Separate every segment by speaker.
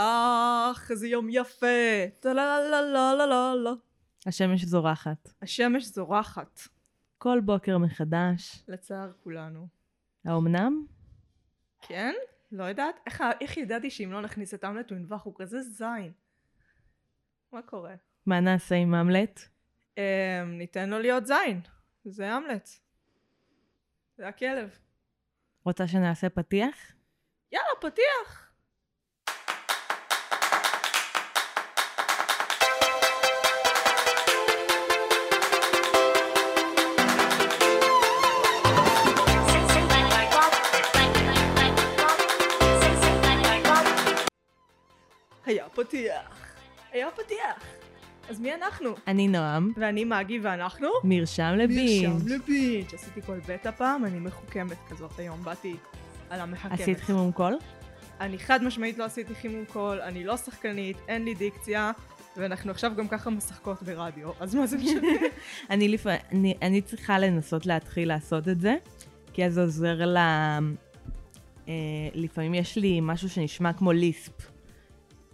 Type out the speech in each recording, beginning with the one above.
Speaker 1: אך, איזה יום יפה. טה לה לה לה לה לה לה.
Speaker 2: השמש זורחת.
Speaker 1: השמש זורחת,
Speaker 2: כל בוקר מחדש.
Speaker 1: לצער כולנו.
Speaker 2: האומנם?
Speaker 1: כן? לא יודעת? איך, איך ידעתי שאם לא נכניס את המלט הוא ינבח? הוא כזה זין. מה קורה?
Speaker 2: מה נעשה עם המלט?
Speaker 1: אמ, ניתן לו להיות זין. זה המלט. זה הכלב.
Speaker 2: רוצה שנעשה פתיח?
Speaker 1: יאללה, פתיח! פתיח. היה פתיח. אז מי אנחנו?
Speaker 2: אני נועם,
Speaker 1: ואני מגי ואנחנו?
Speaker 2: מרשם לבינג'.
Speaker 1: מרשם לבינג'. עשיתי כל בטא פעם, אני מחוכמת כזאת היום, באתי על המחכמת.
Speaker 2: עשית חימום קול?
Speaker 1: אני חד משמעית לא עשיתי חימום קול, אני לא שחקנית, אין לי דיקציה, ואנחנו עכשיו גם ככה משחקות ברדיו, אז מה זה משנה?
Speaker 2: אני, לפ... אני, אני צריכה לנסות להתחיל לעשות את זה, כי אז עוזר ל... אה, לפעמים יש לי משהו שנשמע כמו ליספ,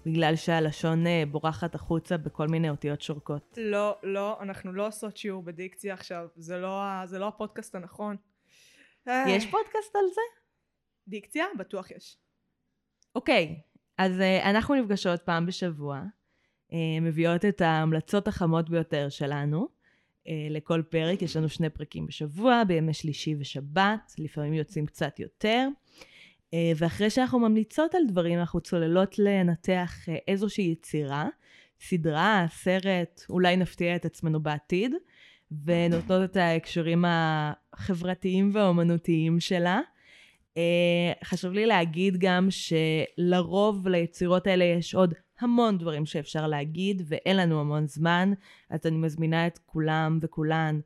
Speaker 2: בגלל שהלשון אה, בורחת החוצה בכל מיני אותיות שורקות.
Speaker 1: לא, לא, אנחנו לא עושות שיעור בדיקציה עכשיו, זה לא, זה לא הפודקאסט הנכון.
Speaker 2: יש פודקאסט על זה?
Speaker 1: דיקציה? בטוח יש.
Speaker 2: אוקיי, אז uh, אנחנו נפגשות פעם בשבוע, uh, מביאות את ההמלצות החמות ביותר שלנו uh, לכל פרק, יש לנו שני פרקים בשבוע, בימי שלישי ושבת, לפעמים יוצאים קצת יותר. Uh, ואחרי שאנחנו ממליצות על דברים, אנחנו צוללות לנתח uh, איזושהי יצירה, סדרה, סרט, אולי נפתיע את עצמנו בעתיד, ונותנות את ההקשרים החברתיים והאומנותיים שלה. Uh, חשוב לי להגיד גם שלרוב ליצירות האלה יש עוד המון דברים שאפשר להגיד, ואין לנו המון זמן, אז אני מזמינה את כולם וכולן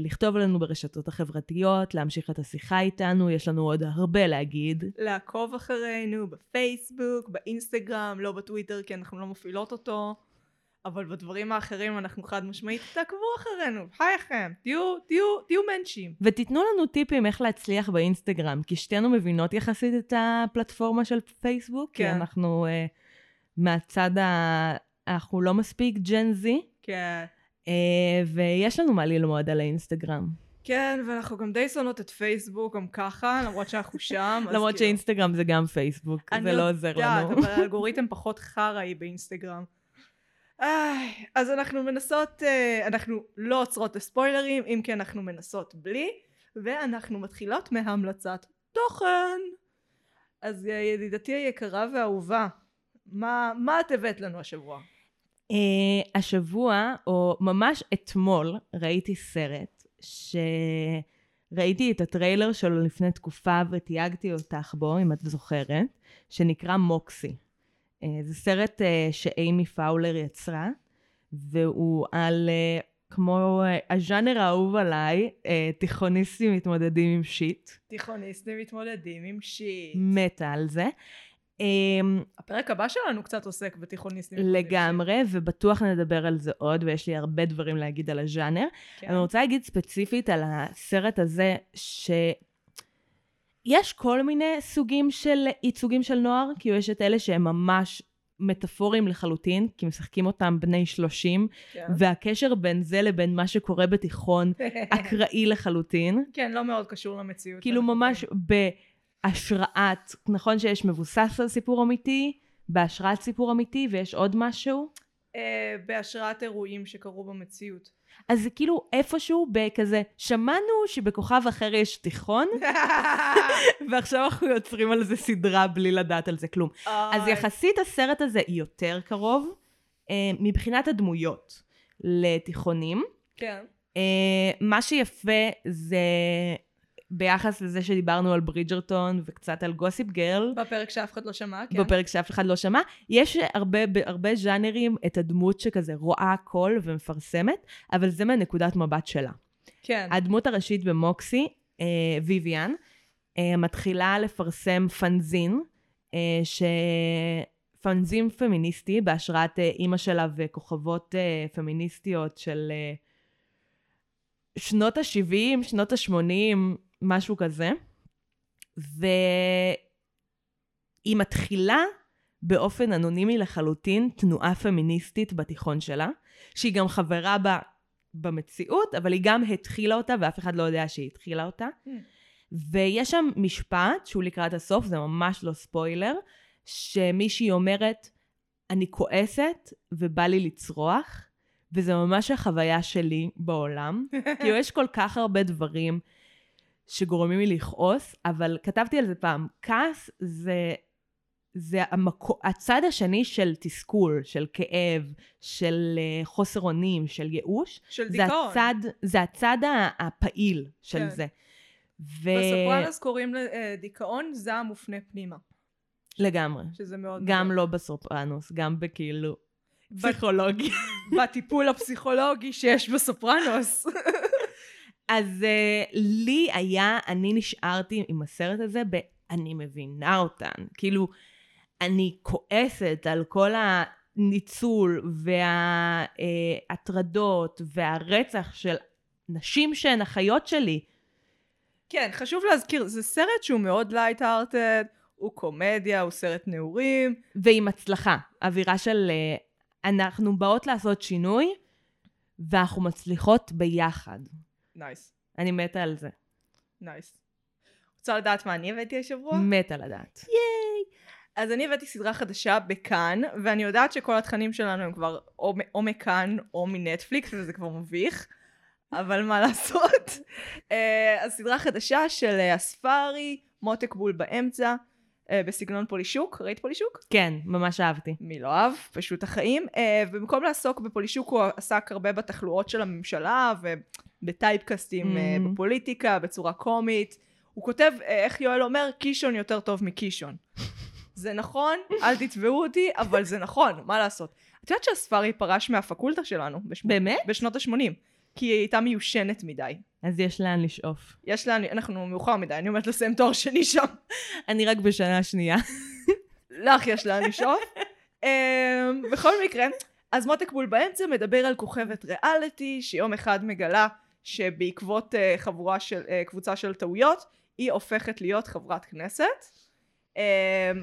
Speaker 2: לכתוב לנו ברשתות החברתיות, להמשיך את השיחה איתנו, יש לנו עוד הרבה להגיד.
Speaker 1: לעקוב אחרינו בפייסבוק, באינסטגרם, לא בטוויטר כי אנחנו לא מפעילות אותו, אבל בדברים האחרים אנחנו חד משמעית, תעקבו אחרינו, חייכם, תהיו, תהיו, תהיו מנצ'ים.
Speaker 2: ותיתנו לנו טיפים איך להצליח באינסטגרם, כי שתינו מבינות יחסית את הפלטפורמה של פייסבוק, כי
Speaker 1: כן.
Speaker 2: אנחנו uh, מהצד ה... אנחנו לא מספיק ג'ן זי.
Speaker 1: כן.
Speaker 2: Uh, ויש לנו מה ללמוד על האינסטגרם.
Speaker 1: כן, ואנחנו גם די שונאות את פייסבוק גם ככה, למרות שאנחנו שם.
Speaker 2: למרות
Speaker 1: כאילו-
Speaker 2: שאינסטגרם זה גם פייסבוק,
Speaker 1: אני
Speaker 2: זה לא עוזר
Speaker 1: יודעת,
Speaker 2: לנו.
Speaker 1: אבל האלגוריתם פחות חרא באינסטגרם. אז אנחנו מנסות, אה, אנחנו לא עוצרות לספוילרים, אם כי אנחנו מנסות בלי, ואנחנו מתחילות מהמלצת תוכן. אז אה, ידידתי היקרה והאהובה, מה, מה את הבאת לנו השבוע?
Speaker 2: Uh, השבוע, או ממש אתמול, ראיתי סרט שראיתי את הטריילר שלו לפני תקופה ותייגתי אותך בו, אם את זוכרת, שנקרא מוקסי. Uh, זה סרט uh, שאימי פאולר יצרה, והוא על, כמו הז'אנר האהוב עליי, תיכוניסטים מתמודדים עם שיט.
Speaker 1: תיכוניסטים מתמודדים עם שיט.
Speaker 2: מתה על זה. Um,
Speaker 1: הפרק הבא שלנו קצת עוסק בתיכוניסטים.
Speaker 2: לגמרי, ובטוח נדבר על זה עוד, ויש לי הרבה דברים להגיד על הז'אנר.
Speaker 1: שיט.
Speaker 2: אני רוצה להגיד ספציפית על הסרט הזה, שיש כל מיני סוגים של ייצוגים של נוער, כאילו יש את אלה שהם ממש מטאפוריים לחלוטין, כי משחקים אותם בני 30,
Speaker 1: כן.
Speaker 2: והקשר בין זה לבין מה שקורה בתיכון אקראי לחלוטין.
Speaker 1: כן, לא מאוד קשור למציאות.
Speaker 2: כאילו ממש בהשראת, נכון שיש מבוסס על סיפור אמיתי, בהשראת סיפור אמיתי, ויש עוד משהו?
Speaker 1: אה, בהשראת אירועים שקרו במציאות.
Speaker 2: אז זה כאילו איפשהו בכזה, שמענו שבכוכב אחר יש תיכון, ועכשיו אנחנו יוצרים על זה סדרה בלי לדעת על זה כלום. אז יחסית הסרט הזה יותר קרוב, אה, מבחינת הדמויות, לתיכונים.
Speaker 1: כן.
Speaker 2: אה, מה שיפה זה ביחס לזה שדיברנו על ברידג'רטון וקצת על גוסיפ גרל,
Speaker 1: בפרק שאף אחד לא שמע, כן.
Speaker 2: בפרק שאף אחד לא שמע, יש הרבה, בהרבה ז'אנרים את הדמות שכזה רואה הכל ומפרסמת, אבל זה מהנקודת מבט שלה.
Speaker 1: כן.
Speaker 2: הדמות הראשית במוקסי, אה, ויויאן, אה, מתחילה לפרסם פנזין, אה, ש... פנזין פמיניסטי בהשראת אה, אימא שלה וכוכבות אה, פמיניסטיות של אה, שנות ה-70, שנות ה-80, משהו כזה. והיא מתחילה באופן אנונימי לחלוטין תנועה פמיניסטית בתיכון שלה, שהיא גם חברה בה במציאות, אבל היא גם התחילה אותה ואף אחד לא יודע שהיא התחילה אותה.
Speaker 1: Hmm.
Speaker 2: ויש שם משפט שהוא לקראת הסוף, זה ממש לא ספוילר, שמישהי אומרת, אני כועסת ובא לי לצרוח, וזה ממש החוויה שלי בעולם. כאילו יש כל כך הרבה דברים שגורמים לי לכעוס, אבל כתבתי על זה פעם, כעס זה, זה המקו, הצד השני של תסכול, של כאב, של uh, חוסר אונים, של ייאוש.
Speaker 1: של
Speaker 2: זה
Speaker 1: דיכאון.
Speaker 2: הצד, זה הצד הפעיל של
Speaker 1: כן.
Speaker 2: זה. ו...
Speaker 1: בסופרנוס קוראים לדיכאון זעם מופנה פנימה,
Speaker 2: לגמרי.
Speaker 1: שזה מאוד...
Speaker 2: גם
Speaker 1: מדהים.
Speaker 2: לא בסופרנוס, גם בכאילו פסיכולוגי.
Speaker 1: בטיפול הפסיכולוגי שיש בסופרנוס.
Speaker 2: אז uh, לי היה, אני נשארתי עם הסרט הזה ב... אני מבינה אותן. כאילו, אני כועסת על כל הניצול וההטרדות והרצח של נשים שהן אחיות שלי.
Speaker 1: כן, חשוב להזכיר, זה סרט שהוא מאוד light-hearted, הוא קומדיה, הוא סרט נעורים.
Speaker 2: ועם הצלחה. אווירה של uh, אנחנו באות לעשות שינוי, ואנחנו מצליחות ביחד.
Speaker 1: nice,
Speaker 2: אני מתה על זה.
Speaker 1: nice. רוצה לדעת מה אני הבאתי השבוע?
Speaker 2: מתה לדעת.
Speaker 1: אז אני הבאתי סדרה חדשה בכאן, ואני יודעת שכל התכנים שלנו הם כבר או, או מכאן או מנטפליקס, וזה כבר מביך, אבל מה לעשות. אה, אז סדרה חדשה של אה, הספארי, מותק בול באמצע, אה, בסגנון פולישוק, ראית פולישוק?
Speaker 2: כן, ממש אהבתי.
Speaker 1: מי לא אהב? פשוט החיים. אה, ובמקום לעסוק בפולישוק הוא עסק הרבה בתחלואות של הממשלה ובטייפקאסטים אה,
Speaker 2: Mhm.
Speaker 1: בפוליטיקה, בצורה קומית. הוא כותב, אה, איך יואל אומר, קישון יותר טוב מקישון. זה נכון, אל תתבעו אותי, אבל זה נכון, מה לעשות. את יודעת שהספארי פרש מהפקולטה שלנו? בשמ...
Speaker 2: באמת?
Speaker 1: בשנות ה-80. כי היא הייתה מיושנת מדי.
Speaker 2: אז יש לאן לשאוף.
Speaker 1: יש לה, אנחנו מאוחר מדי, אני עומדת לסיים תואר שני שם.
Speaker 2: אני רק בשנה שנייה.
Speaker 1: לך יש לאן לשאוף. אמ, בכל מקרה, אז מותק בול באמצע מדבר על כוכבת ריאליטי, שיום אחד מגלה שבעקבות אה, חבורה של, אה, קבוצה של טעויות, היא הופכת להיות חברת כנסת. אמ,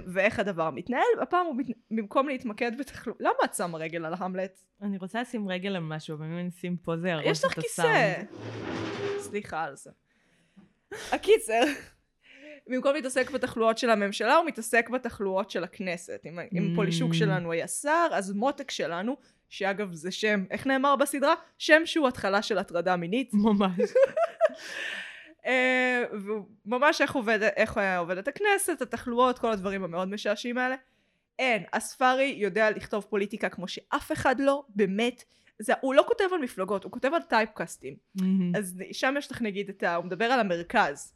Speaker 1: ואיך הדבר מתנהל, הפעם הוא מת... במקום להתמקד בתחלואה, למה את שמה רגל על המלט?
Speaker 2: אני רוצה לשים רגל על משהו, אבל אם אני אשים פה זה יהרוס
Speaker 1: יש לך
Speaker 2: את
Speaker 1: כיסא.
Speaker 2: הסאונד.
Speaker 1: סליחה על זה. הקיצר, במקום להתעסק בתחלואות של הממשלה, הוא מתעסק בתחלואות של הכנסת. אם, אם
Speaker 2: Mm.
Speaker 1: פולישוק שלנו היה שר, אז מותק שלנו, שאגב זה שם, איך נאמר בסדרה? שם שהוא התחלה של הטרדה מינית.
Speaker 2: ממש.
Speaker 1: אה, ממש איך, עובד, איך עובדת הכנסת, התחלואות, כל הדברים המאוד משעשעים האלה. אין, הספארי יודע לכתוב פוליטיקה כמו שאף אחד לא, באמת. זה, הוא לא כותב על מפלגות, הוא כותב על טייפקאסטים.
Speaker 2: מהמם.
Speaker 1: אז שם יש לך נגיד את ה... הוא מדבר על המרכז.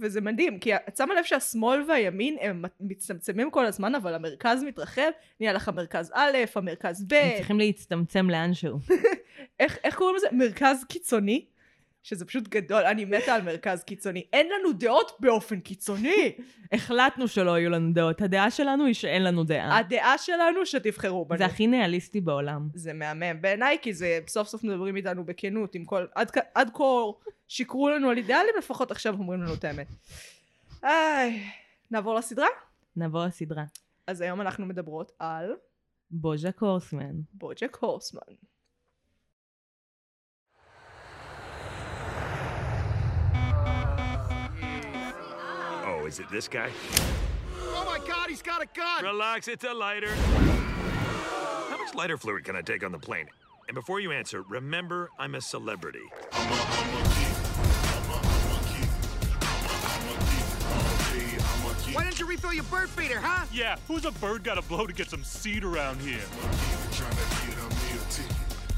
Speaker 1: וזה מדהים, כי את שמה לב שהשמאל והימין הם מצטמצמים כל הזמן, אבל המרכז מתרחב, נהיה לך מרכז א', המרכז ב',
Speaker 2: הם צריכים להצטמצם לאנשהו.
Speaker 1: איך, איך קוראים לזה? מרכז קיצוני? שזה פשוט גדול, אני מתה על מרכז קיצוני. אין לנו דעות באופן קיצוני.
Speaker 2: החלטנו שלא יהיו לנו דעות. הדעה שלנו היא שאין לנו דעה.
Speaker 1: הדעה שלנו שתבחרו בנו.
Speaker 2: זה הכי ניאליסטי בעולם.
Speaker 1: זה מהמם בעיניי, כי זה סוף סוף מדברים איתנו בכנות, עם כל... עד, עד כה שיקרו לנו על אידיאלים, לפחות עכשיו אומרים לנו את האמת. איי, נעבור לסדרה?
Speaker 2: נעבור לסדרה.
Speaker 1: אז היום אנחנו מדברות על
Speaker 2: בוז'ה קורסמן.
Speaker 1: בוג'ק הורסמן.
Speaker 3: Is it this guy?
Speaker 4: Oh my god, he's got a gun!
Speaker 3: Relax, it's a lighter. How much lighter fluid can I take on the plane? And before you answer, remember I'm a celebrity.
Speaker 4: Why didn't you refill your bird feeder, huh?
Speaker 5: Yeah, who's a bird got to blow to get some seed around here?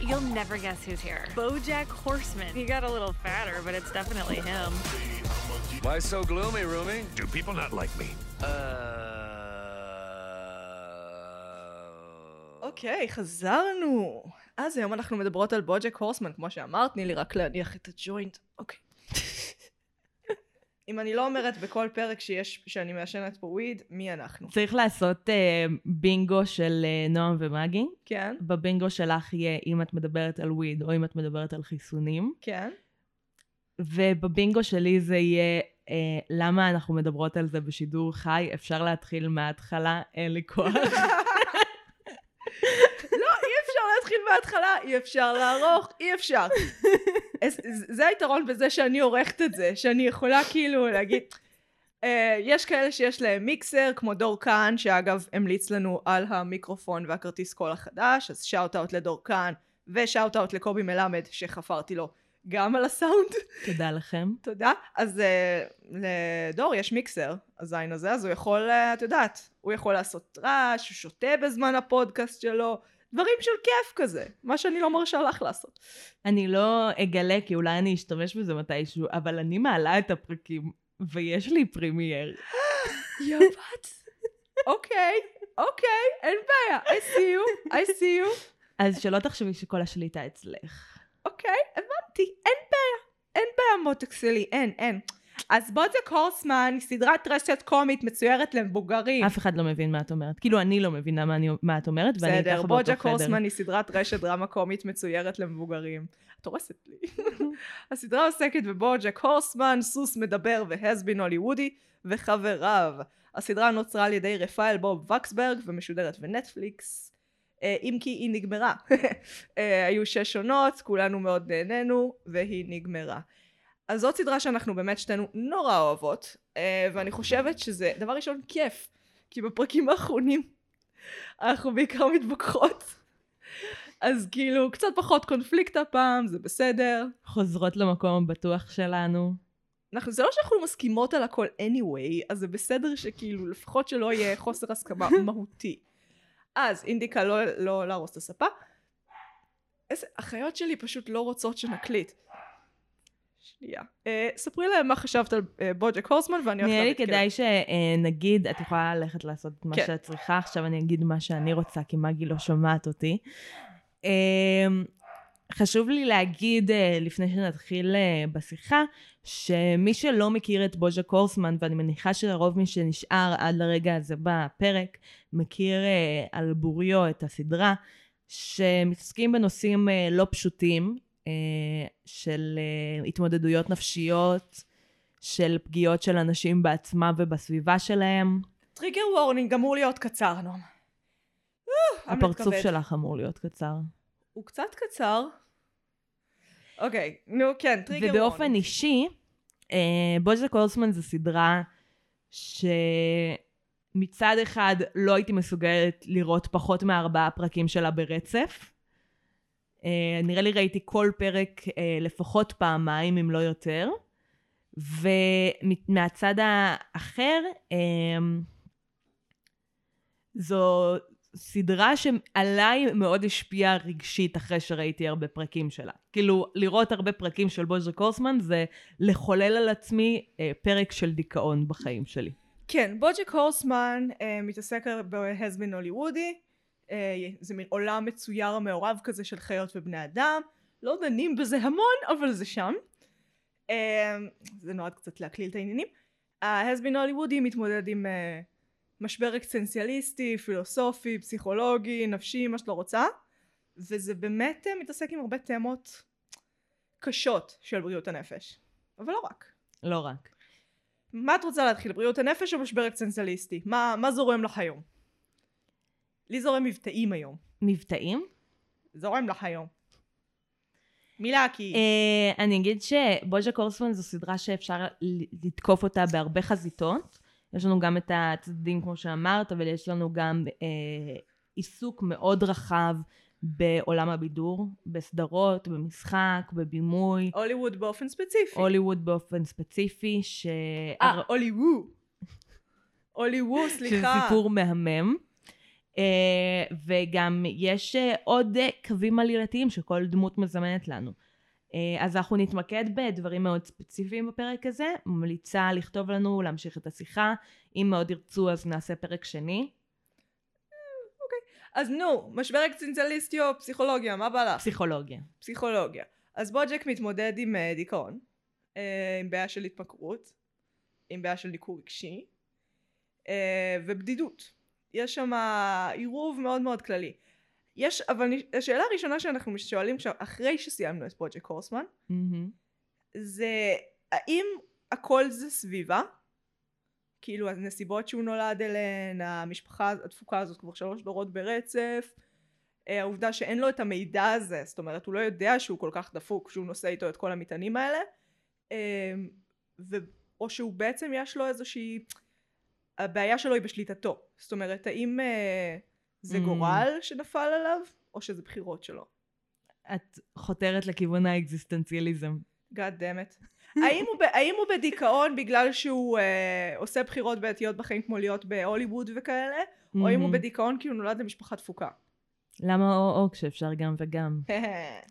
Speaker 6: You'll never guess who's here. Bojack Horseman. He got a little fatter, but it's definitely him.
Speaker 7: Why so gloomy, Rumi?
Speaker 3: Do people not like me?
Speaker 7: Uh.
Speaker 1: אוקיי, חזרנו. אז היום אנחנו מדברות על בוג'ק הורסמן, כמו שאמרת, תני לי רק להניח את הג'וינט. אוקיי. אם אני לא אומרת בכל פרק שיש, שאני מעשנת פה וויד, מי אנחנו?
Speaker 2: צריך לעשות אה, בינגו של אה, נועם ומגי.
Speaker 1: כן,
Speaker 2: בבינגו שלך יהיה אם את מדברת על וויד או אם את מדברת על חיסונים.
Speaker 1: כן.
Speaker 2: ובבינגו שלי זה יהיה למה אנחנו מדברות על זה בשידור חי, אפשר להתחיל מההתחלה, אין לי כוח.
Speaker 1: לא, אי אפשר להתחיל מההתחלה, אי אפשר לערוך, אי אפשר. זה היתרון בזה שאני עורכת את זה, שאני יכולה כאילו להגיד... אה, יש כאלה שיש להם מיקסר, כמו דור כאן, שאגב המליץ לנו על המיקרופון והכרטיס קול החדש, אז shout out לדור כאן, ו shout out לקובי מלמד, שחפרתי לו גם על הסאונד.
Speaker 2: תודה לכם.
Speaker 1: תודה. אז uh, לדור יש מיקסר, הזין הזה, אז הוא יכול, uh, את יודעת, הוא יכול לעשות רעש, הוא שותה בזמן הפודקאסט שלו, דברים של כיף כזה, מה שאני לא מרשה לך לעשות.
Speaker 2: אני לא אגלה, כי אולי אני אשתמש בזה מתישהו, אבל אני מעלה את הפרקים, ויש לי Premiere.
Speaker 1: יא בת. אוקיי, אוקיי, אין בעיה, I see you, I see you.
Speaker 2: אז שלא תחשבי שכל השליטה אצלך.
Speaker 1: אוקיי, הבנתי, אין בעיה. אין בעיה מותק שלי, אין, אין. אז בוג'ק הורסמן היא סדרת רשת קומית מצוירת למבוגרים.
Speaker 2: אף אחד לא מבין מה את אומרת. כאילו, אני לא מבינה מה, אני, מה את אומרת, ואני איתך
Speaker 1: בסדר,
Speaker 2: באותו
Speaker 1: בוג'ק
Speaker 2: חדר.
Speaker 1: הורסמן היא סדרת רשת דרמה קומית מצוירת למבוגרים. את הורסת לי. הסדרה עוסקת בבוג'ק הורסמן, סוס מדבר והסבין הוליוודי וחבריו. הסדרה נוצרה על ידי רפאל בוב וקסברג ומשודרת בנטפליקס. אה, אם כי היא נגמרה. אה, היו שש עונות, כולנו מאוד נהנינו, והיא נגמרה. אז זאת סדרה שאנחנו באמת שתינו נורא אוהבות, אה, ואני חושבת שזה דבר ראשון כיף, כי בפרקים האחרונים אנחנו בעיקר מתווכחות. אז כאילו, קצת פחות קונפליקט הפעם, זה בסדר.
Speaker 2: חוזרות למקום הבטוח שלנו.
Speaker 1: אנחנו, זה לא שאנחנו מסכימות על הכל anyway, אז זה בסדר שכאילו, לפחות שלא יהיה חוסר הסכמה מהותי. אז אינדיקה לא, לא להרוס את הספה. איזה, החיות שלי פשוט לא רוצות שנקליט. שנייה. אה, ספרי להם מה חשבת על אה, בוג'ק הורסמן ואני הולכת
Speaker 2: נראה לי
Speaker 1: להגיד
Speaker 2: כדאי שנגיד, את יכולה ללכת לעשות את מה
Speaker 1: כן.
Speaker 2: שאת צריכה, עכשיו אני אגיד מה שאני רוצה, כי מגי לא שומעת אותי. אמ, חשוב לי להגיד, אה, לפני שנתחיל אה, בשיחה, שמי שלא מכיר את בוז'ה קורסמן, ואני מניחה שלרוב מי שנשאר עד לרגע הזה בפרק, מכיר אה, על בוריו את הסדרה, שמתעסקים בנושאים אה, לא פשוטים, אה, של אה, התמודדויות נפשיות, של פגיעות של אנשים בעצמם ובסביבה שלהם.
Speaker 1: טריגר וורנינג אמור להיות קצר, נועם.
Speaker 2: הפרצוף. שלך אמור להיות קצר.
Speaker 1: הוא קצת קצר. אוקיי, נו כן, טריגר
Speaker 2: ובאופן
Speaker 1: warning.
Speaker 2: אישי, אה, בוז'ק הורסמן זו סדרה שמצד אחד לא הייתי מסוגלת לראות פחות מארבעה פרקים שלה ברצף. אה, נראה לי ראיתי כל פרק אה, לפחות פעמיים, אם לא יותר. ומהצד האחר, אה, זו סדרה שעליי מאוד השפיעה רגשית אחרי שראיתי הרבה פרקים שלה. כאילו, לראות הרבה פרקים של בוז'ק הורסמן זה לחולל על עצמי אה, פרק של דיכאון בחיים שלי.
Speaker 1: כן, בוג'ק הורסמן אה, מתעסק בהסבין הוליוודי, אה, זה מין עולם מצויר מעורב כזה של חיות ובני אדם, לא דנים בזה המון, אבל זה שם. אה, זה נועד קצת להקליל את העניינים. ההסבין הוליוודי מתמודד עם אה, משבר אקסטנציאליסטי, פילוסופי, פסיכולוגי, נפשי, מה שאת לא רוצה, וזה באמת אה, מתעסק עם הרבה תמות קשות של בריאות הנפש, אבל לא רק.
Speaker 2: לא רק.
Speaker 1: מה את רוצה להתחיל? בריאות הנפש או משבר אקסטנציאליסטי? מה, מה זורם לך היום? לי זורם מבטאים היום.
Speaker 2: מבטאים?
Speaker 1: זורם לך היום. מילה כי...
Speaker 2: אה, אני אגיד שבוז'ק הורסמן זו סדרה שאפשר לתקוף אותה בהרבה חזיתות. יש לנו גם את הצדדים כמו שאמרת, אבל יש לנו גם אה, עיסוק מאוד רחב בעולם הבידור, בסדרות, במשחק, בבימוי,
Speaker 1: הוליווד באופן ספציפי.
Speaker 2: הוליווד באופן ספציפי, ש...
Speaker 1: אה. הוליווד,
Speaker 2: שזה
Speaker 1: סליחה.
Speaker 2: סיפור מהמם. Uh, וגם יש uh, עוד uh, קווים עלילתיים שכל דמות מזמנת לנו. Uh, אז אנחנו נתמקד בדברים מאוד ספציפיים בפרק הזה. ממליצה לכתוב לנו, להמשיך את השיחה. אם מאוד ירצו אז נעשה פרק שני.
Speaker 1: אז נו, משבר אקסטנציאליסטי או פסיכולוגיה, מה בא לך?
Speaker 2: פסיכולוגיה.
Speaker 1: פסיכולוגיה. אז בוג'ק מתמודד עם אה, דיכאון, אה, עם בעיה של התמכרות, עם בעיה של ניכור רגשי, אה, ובדידות. יש שם עירוב מאוד מאוד כללי. יש, אבל השאלה הראשונה שאנחנו שואלים עכשיו, אחרי שסיימנו את בוג'ק הורסמן,
Speaker 2: מהמם.
Speaker 1: זה האם הכל זה סביבה. כאילו הנסיבות שהוא נולד אליהן, המשפחה הדפוקה הזאת כבר שלוש דורות ברצף, אה, העובדה שאין לו את המידע הזה, זאת אומרת הוא לא יודע שהוא כל כך דפוק שהוא נושא איתו את כל המטענים האלה, אה, ו... או שהוא בעצם יש לו איזושהי, הבעיה שלו היא בשליטתו, זאת אומרת האם אה, זה
Speaker 2: Mm.
Speaker 1: גורל שנפל עליו, או שזה בחירות שלו.
Speaker 2: את חותרת לכיוון האקזיסטנציאליזם.
Speaker 1: God damn it. האם הוא, האם הוא בדיכאון בגלל שהוא אה, עושה בחירות בעייתיות בחיים כמו להיות בהוליווד וכאלה, או אם הוא
Speaker 2: מהמם.
Speaker 1: בדיכאון כי הוא נולד למשפחה תפוקה.
Speaker 2: למה או-או כשאפשר גם וגם?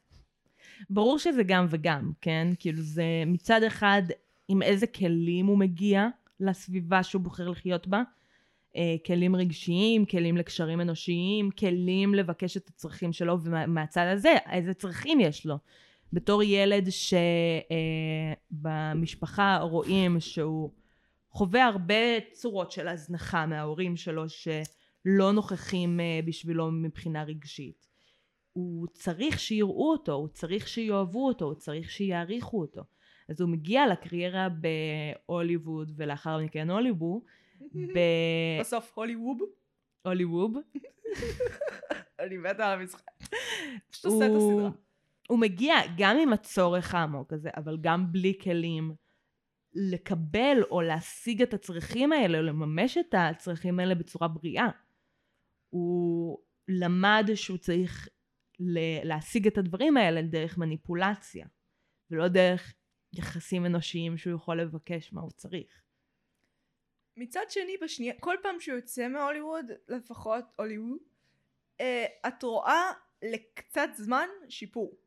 Speaker 2: ברור שזה גם וגם, כן? כאילו זה מצד אחד עם איזה כלים הוא מגיע לסביבה שהוא בוחר לחיות בה. אה, כלים רגשיים, כלים לקשרים אנושיים, כלים לבקש את הצרכים שלו, ומהצד הזה, איזה צרכים יש לו. בתור ילד שבמשפחה רואים שהוא חווה הרבה צורות של הזנחה מההורים שלו שלא נוכחים אה, בשבילו מבחינה רגשית. הוא צריך שיראו אותו, הוא צריך שיאהבו אותו, הוא צריך שיעריכו אותו. אז הוא מגיע לקריירה בהוליווד ולאחר מכן הוליווד,
Speaker 1: בסוף הוליווד,
Speaker 2: בהוליווד,
Speaker 1: אני מתה על המשחק. פשוט עושה את הסדרה.
Speaker 2: הוא מגיע גם עם הצורך העמוק הזה, אבל גם בלי כלים לקבל או להשיג את הצרכים האלה, או לממש את הצרכים האלה בצורה בריאה. הוא למד שהוא צריך להשיג את הדברים האלה דרך מניפולציה, ולא דרך יחסים אנושיים שהוא יכול לבקש מה הוא צריך.
Speaker 1: מצד שני בשנייה, כל פעם שהוא יוצא מהוליווד, לפחות הוליווד, אה, את רואה לקצת זמן שיפור.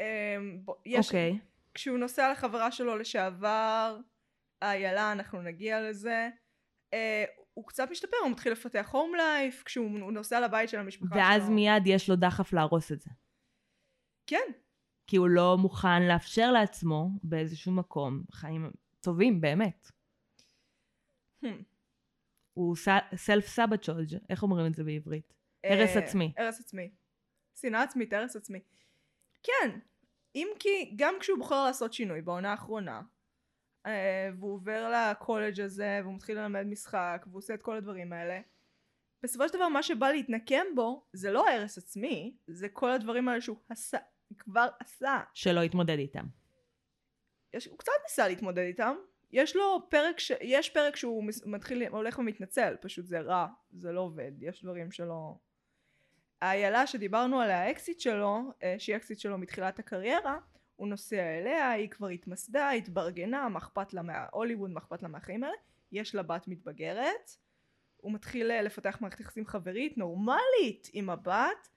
Speaker 1: אה, בוא, יש,
Speaker 2: אוקיי.
Speaker 1: כשהוא נוסע לחברה שלו לשעבר, איילה, אנחנו נגיע לזה, אה, הוא קצת משתפר, הוא מתחיל לפתח הום לייף, כשהוא הוא נוסע לבית של המשפחה
Speaker 2: ואז
Speaker 1: שלו.
Speaker 2: מיד יש לו דחף להרוס את זה.
Speaker 1: כן,
Speaker 2: כי הוא לא מוכן לאפשר לעצמו באיזשהו מקום חיים טובים באמת.
Speaker 1: Hmm.
Speaker 2: הוא סלף סבצ'וג', איך אומרים את זה בעברית? הרס
Speaker 1: אה,
Speaker 2: עצמי.
Speaker 1: הרס עצמי. שנאה עצמית, הרס עצמי. כן, אם כי גם כשהוא בוחר לעשות שינוי בעונה האחרונה, אה, והוא עובר לקולג' הזה, והוא מתחיל ללמד משחק, והוא עושה את כל הדברים האלה, בסופו של דבר מה שבא להתנקם בו, זה לא הרס עצמי, זה כל הדברים האלה שהוא עשה, כבר עשה.
Speaker 2: שלא יתמודד איתם.
Speaker 1: יש, הוא קצת ניסה להתמודד איתם. יש לו פרק, ש... יש פרק שהוא מתחיל, הולך ומתנצל, פשוט זה רע, זה לא עובד, יש דברים שלא... האיילה שדיברנו עליה, האקסיט שלו, אה, שהיא האקסיט שלו מתחילת הקריירה, הוא נוסע אליה, היא כבר התמסדה, התברגנה, מה אכפת לה מההוליווד, מה אכפת לה מהחיים האלה, יש לה בת מתבגרת, הוא מתחיל אה, לפתח מערכת יחסים חברית נורמלית עם הבת,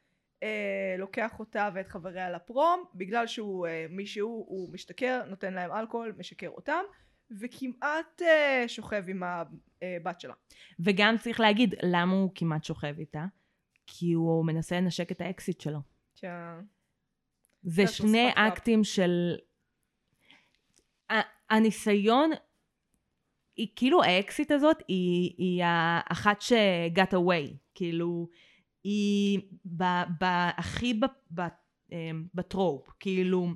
Speaker 1: אה, לוקח אותה ואת חבריה לפרום, בגלל שהוא אה, מישהו, הוא משתכר, נותן להם אלכוהול, משקר אותם, וכמעט אה, שוכב עם הבת שלה.
Speaker 2: וגם צריך להגיד למה הוא כמעט שוכב איתה, כי הוא מנסה לנשק את האקסית שלו. זה שני. אקטים של... הניסיון, היא כאילו האקסית הזאת היא, היא האחת ש-got away, כאילו היא ב, ב, הכי ב, ב, אמ, ב trope, כאילו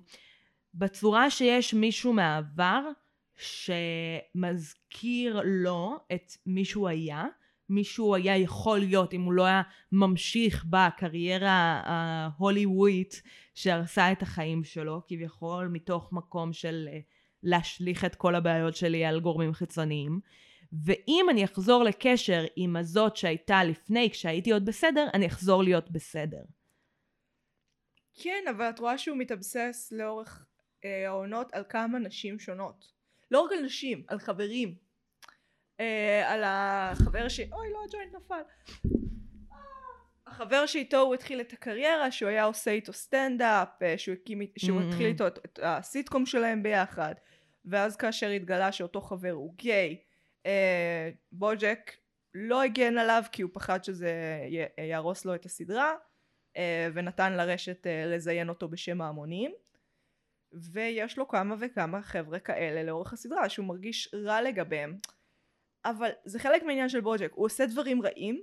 Speaker 2: בצורה שיש מישהו מהעבר שמזכיר לו את מי שהוא היה, מי שהוא היה יכול להיות אם הוא לא היה ממשיך בקריירה ההוליוודית שהרסה את החיים שלו, כביכול מתוך מקום של אה, להשליך את כל הבעיות שלי על גורמים חיצוניים. ואם אני אחזור לקשר עם הזאת שהייתה לפני, כשהייתי עוד בסדר, אני אחזור להיות בסדר.
Speaker 1: כן, אבל את רואה שהוא מתאבסס לאורך אה, העונות על כמה נשים שונות. לא רק על נשים, על חברים. אה, על החבר ש... אוי, לא, הג'וינט נפל. החבר שאיתו הוא התחיל את הקריירה, שהוא היה עושה איתו סטנדאפ, אה, שהוא, הקים, שהוא
Speaker 2: Mm.
Speaker 1: התחיל איתו את, את הסיטקום שלהם ביחד, ואז כאשר התגלה שאותו חבר הוא גיי, אה, בוג'ק לא הגן עליו כי הוא פחד שזה י- יהרוס לו את הסדרה, אה, ונתן לרשת אה, לזיין אותו בשם ההמונים. ויש לו כמה וכמה חבר'ה כאלה לאורך הסדרה שהוא מרגיש רע לגביהם. אבל זה חלק מהעניין של בוג'ק, הוא עושה דברים רעים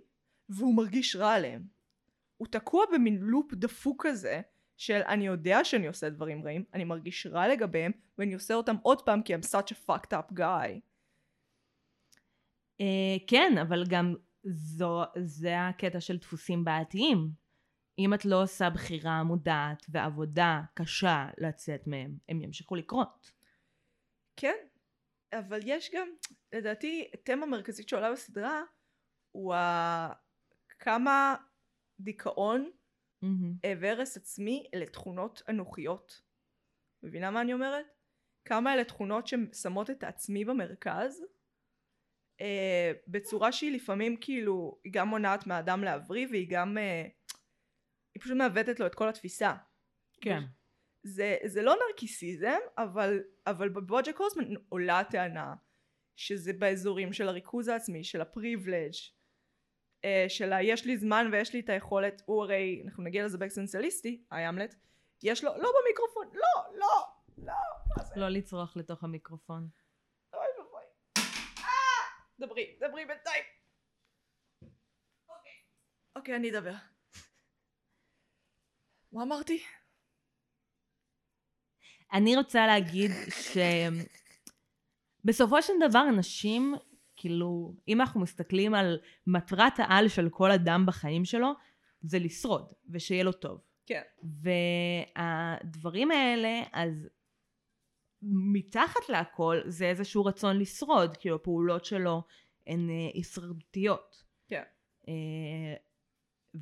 Speaker 1: והוא מרגיש רע עליהם. הוא תקוע במין לופ דפוק כזה של אני יודע שאני עושה דברים רעים, אני מרגיש רע לגביהם, ואני עושה אותם עוד פעם כי I'm such a fucked up guy.
Speaker 2: אה, כן, אבל גם זו, זה הקטע של דפוסים בעייתיים. אם את לא עושה בחירה מודעת ועבודה קשה לצאת מהם, הם ימשיכו לקרות.
Speaker 1: כן, אבל יש גם, לדעתי, תמה מרכזית שעולה בסדרה, הוא ה... כמה דיכאון. אה, והרס עצמי אלה תכונות אנוכיות. מבינה מה אני אומרת? כמה אלה תכונות ששמות את העצמי במרכז, אה, בצורה שהיא לפעמים כאילו, היא גם מונעת מהאדם להבריא והיא גם, אה, היא פשוט מעוותת לו את כל התפיסה.
Speaker 2: כן.
Speaker 1: זה, זה לא נרקיסיזם, אבל, אבל בבוג'ק הורסמן עולה הטענה שזה באזורים של הריכוז העצמי, של הפריבילג', אה, של ה- יש לי זמן ויש לי את היכולת, הוא הרי, אנחנו נגיע לזה באקסנציאליסטי, הימלט, יש לו, לא במיקרופון, לא, לא, לא, מה זה?
Speaker 2: לא לצרוח לתוך המיקרופון.
Speaker 1: אוי ואבוי. אה! דברי, דברי בינתיים. אוקיי. אוקיי, אני אדבר. מה אמרתי?
Speaker 2: אני רוצה להגיד שבסופו של דבר אנשים, כאילו, אם אנחנו מסתכלים על מטרת העל של כל אדם בחיים שלו, זה לשרוד, ושיהיה לו טוב.
Speaker 1: כן.
Speaker 2: והדברים האלה, אז מתחת להכל זה איזשהו רצון לשרוד, כאילו הפעולות שלו הן אה, הישרדותיות.
Speaker 1: כן.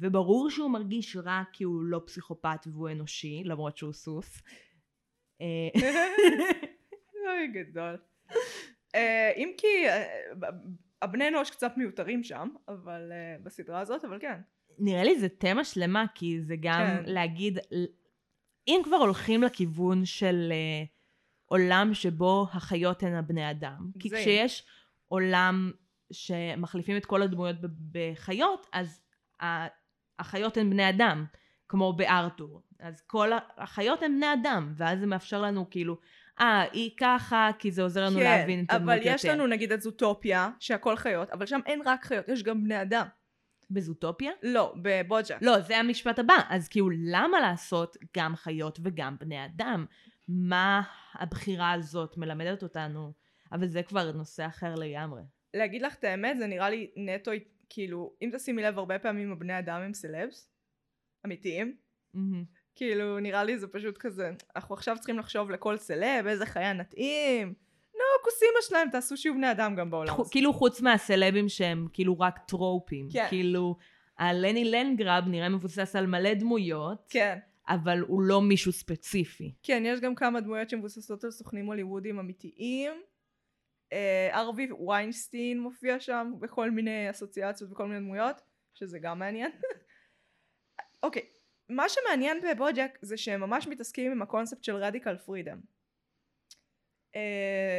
Speaker 2: אה, וברור שהוא מרגיש רע כי הוא לא פסיכופת והוא אנושי, למרות שהוא סוס. אה,
Speaker 1: אוי גדול. אה, אם כי אה, הבני אנוש קצת מיותרים שם, אבל אה, בסדרה הזאת, אבל כן.
Speaker 2: נראה לי זה תמה שלמה, כי זה גם
Speaker 1: כן.
Speaker 2: להגיד, אם כבר הולכים לכיוון של אה, עולם שבו החיות הן הבני אדם, כי
Speaker 1: זה.
Speaker 2: כשיש עולם שמחליפים את כל הדמויות בחיות, אז החיות הן בני אדם, כמו בארתור. אז כל החיות הן בני אדם, ואז זה מאפשר לנו כאילו, אה, היא ככה, כי זה עוזר לנו להבין את הדמות
Speaker 1: כן, אבל
Speaker 2: יותר.
Speaker 1: יש לנו נגיד את זוטופיה, שהכל חיות, אבל שם אין רק חיות, יש גם בני אדם.
Speaker 2: בזוטופיה?
Speaker 1: לא, בבוג'ה.
Speaker 2: לא, זה המשפט הבא. אז כאילו, למה לעשות גם חיות וגם בני אדם? מה הבחירה הזאת מלמדת אותנו? אבל זה כבר נושא אחר לגמרי.
Speaker 1: להגיד לך את האמת, זה נראה לי נטו, כאילו, אם תשימי לב, הרבה פעמים הבני אדם הם סלבס, אמיתיים.
Speaker 2: מהמם.
Speaker 1: כאילו, נראה לי זה פשוט כזה, אנחנו עכשיו צריכים לחשוב לכל סלב, איזה חיה נתאים. נו, כוסימה שלהם, תעשו שיהיו בני אדם גם בעולם הזה.
Speaker 2: כאילו חוץ מהסלבים שהם כאילו רק טרופים.
Speaker 1: כן.
Speaker 2: כאילו, הלני לנגרב נראה מבוסס על מלא דמויות,
Speaker 1: כן.
Speaker 2: אבל הוא לא מישהו ספציפי.
Speaker 1: כן, יש גם כמה דמויות שמבוססות על סוכנים הוליוודיים אמיתיים. אה, ארווי ויינסטין מופיע שם בכל מיני אסוציאציות וכל מיני דמויות, שזה גם מעניין. אוקיי, מה שמעניין בבוג'ק זה שהם ממש מתעסקים עם הקונספט של רדיקל פרידם.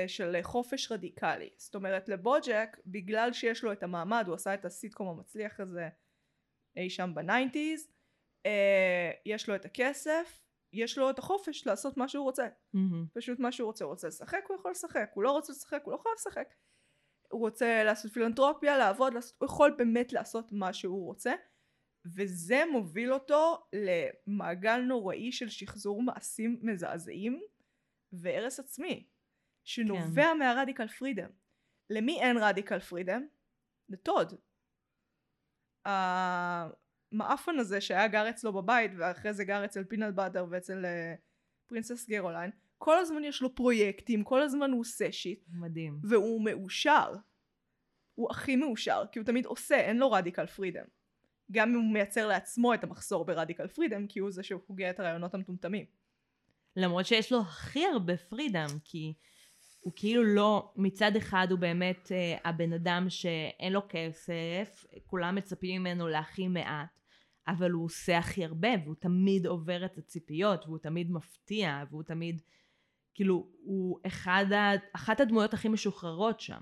Speaker 1: של חופש רדיקלי. זאת אומרת לבוג'ק, בגלל שיש לו את המעמד, הוא עשה את הסיטקום המצליח הזה אי שם ב nineties, אה, יש לו את הכסף, יש לו את החופש לעשות מה שהוא רוצה.
Speaker 2: מהמם.
Speaker 1: פשוט מה שהוא רוצה, הוא רוצה לשחק, הוא יכול לשחק, הוא לא רוצה לשחק, הוא לא חייב לשחק. הוא רוצה לעשות פילנטרופיה, לעבוד, לעשות, הוא יכול באמת לעשות מה שהוא רוצה, וזה מוביל אותו למעגל נוראי של שחזור מעשים מזעזעים והרס עצמי, שנובע כן. מה radical freedom. למי אין radical freedom? לטוד. המעפן הזה שהיה גר אצלו בבית ואחרי זה גר אצל פינאט באטר ואצל אה, פרינסס קרוליין כל הזמן יש לו פרויקטים כל הזמן הוא עושה shit
Speaker 2: מדהים.
Speaker 1: והוא מאושר. הוא הכי מאושר כי הוא תמיד עושה אין לו radical freedom גם אם הוא מייצר לעצמו את המחסור ב radical freedom כי הוא זה שהוגה את הרעיונות המטומטמים.
Speaker 2: למרות שיש לו הכי הרבה פרידם, כי הוא כאילו לא, מצד אחד הוא באמת אה, הבן אדם שאין לו כסף, כולם מצפים ממנו להכי מעט, אבל הוא עושה הכי הרבה, והוא תמיד עובר את הציפיות, והוא תמיד מפתיע, והוא תמיד, כאילו, הוא אחד ה, אחת הדמויות הכי משוחררות שם.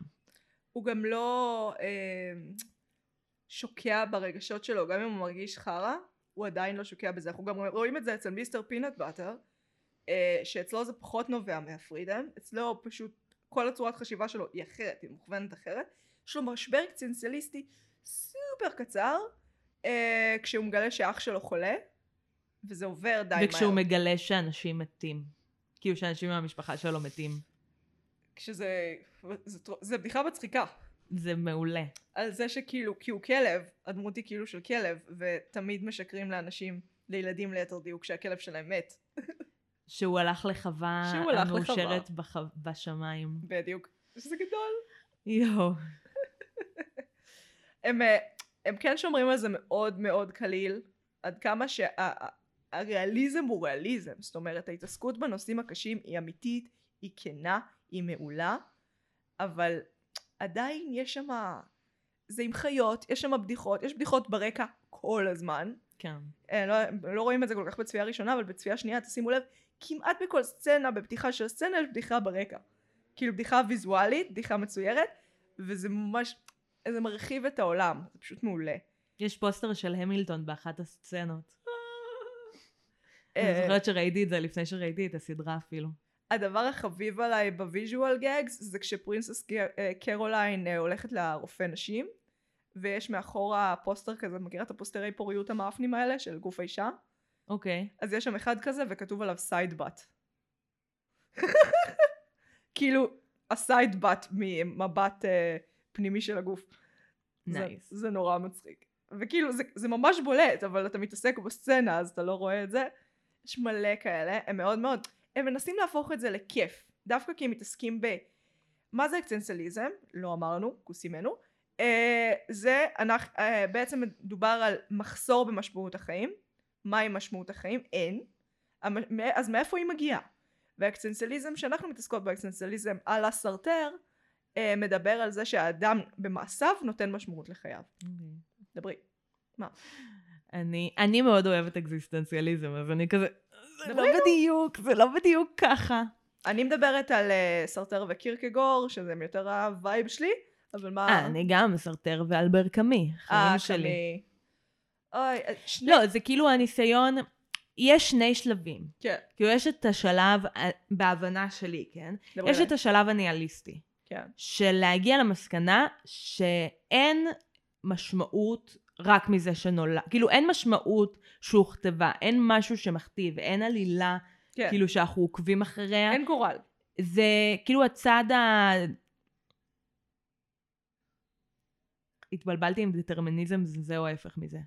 Speaker 1: הוא גם לא אה, שוקע ברגשות שלו גם אם הוא מרגיש חרא הוא עדיין לא שוקע בזה אנחנו גם רואים את זה אצל מיסטר פינט באטר שאצלו זה פחות נובע מהפרידם אצלו פשוט כל הצורת חשיבה שלו היא אחרת היא מוכוונת אחרת יש לו משבר אקסטנציאליסטי סופר קצר אה, כשהוא מגלה שאח שלו חולה וזה עובר די מהר.
Speaker 2: וכשהוא מגלה שאנשים מתים. כאילו שאנשים מהמשפחה שלו מתים.
Speaker 1: כשזה... זה, זה בדיחה מצחיקה.
Speaker 2: זה מעולה.
Speaker 1: על זה שכאילו, כי הוא כלב, הדמות היא כאילו של כלב, ותמיד משקרים לאנשים, לילדים ליתר דיוק, שהכלב שלהם מת.
Speaker 2: שהוא הלך לחווה
Speaker 1: שהוא הלך
Speaker 2: המאושרת בח... בשמיים.
Speaker 1: בדיוק. שזה גדול.
Speaker 2: יואו.
Speaker 1: הם, אה, הם כן שומרים על זה מאוד מאוד קליל, עד כמה שהריאליזם הוא ריאליזם. זאת אומרת, ההתעסקות בנושאים הקשים היא אמיתית, היא כנה, היא מעולה, אבל עדיין יש שם... זה עם חיות, יש שם בדיחות, יש בדיחות ברקע כל הזמן.
Speaker 2: כן.
Speaker 1: אה, לא, לא רואים את זה כל כך בצפייה ראשונה, אבל בצפייה שנייה, תשימו לב, כמעט בכל סצנה, בפתיחה של סצנה, יש בדיחה ברקע. כאילו בדיחה ויזואלית, בדיחה מצוירת, וזה ממש, זה מרחיב את העולם, זה פשוט מעולה.
Speaker 2: יש פוסטר של המילטון באחת הסצנות.
Speaker 1: אה,
Speaker 2: אני זוכרת שראיתי את זה לפני שראיתי את הסדרה אפילו.
Speaker 1: הדבר החביב עליי ב visual gags זה כשפרינסס אה, קרוליין אה, הולכת לרופא נשים ויש מאחורה פוסטר כזה, מכירה את הפוסטרי פוריות המעפנים האלה של גוף האישה?
Speaker 2: אוקיי.
Speaker 1: אז יש שם אחד כזה וכתוב עליו side butt. כאילו ה side butt ממבט אה, פנימי של הגוף. זה,
Speaker 2: נייס.
Speaker 1: זה נורא מצחיק. וכאילו זה, זה ממש בולט אבל אתה מתעסק בסצנה אז אתה לא רואה את זה. יש מלא כאלה, הם מאוד מאוד, הם מנסים להפוך את זה לכיף. דווקא כי הם מתעסקים ב... מה זה אקסטנציאליזם? לא אמרנו, כוסימנו. אה, זה אנחנו, אה, בעצם מדובר על מחסור במשמעות החיים. מהי משמעות החיים? אין. אז מאיפה היא מגיעה? והאקסטנציאליזם שאנחנו מתעסקות באקסטנציאליזם על הסרטר אה, מדבר על זה שהאדם במעשיו נותן משמעות לחייו.
Speaker 2: דברי.
Speaker 1: מה?
Speaker 2: אני, אני מאוד אוהבת אקזיסטנציאליזם, אז אני כזה, זה לא בדיוק, זה לא בדיוק ככה.
Speaker 1: אני מדברת על אה, סארטר וקירקגור שזה יותר ה vibe שלי אבל מה...
Speaker 2: אה, אני גם סארטר ואלבר קאמי,
Speaker 1: אה,
Speaker 2: חיים שלי.
Speaker 1: קמי. אוי, אה, שני...
Speaker 2: לא, זה כאילו הניסיון, יש שני שלבים.
Speaker 1: כן,
Speaker 2: כאילו יש את השלב, אה, בהבנה שלי, כן? יש. את השלב הניהליסטי,
Speaker 1: כן.
Speaker 2: של להגיע למסקנה שאין משמעות רק מזה שנולד, כאילו אין משמעות שהוכתבה, אין משהו שמכתיב, אין עלילה,
Speaker 1: כן.
Speaker 2: כאילו שאנחנו עוקבים אחריה.
Speaker 1: אין גורל.
Speaker 2: זה כאילו הצד ה... התבלבלתי עם דטרמיניזם, זה או ההפך מזה.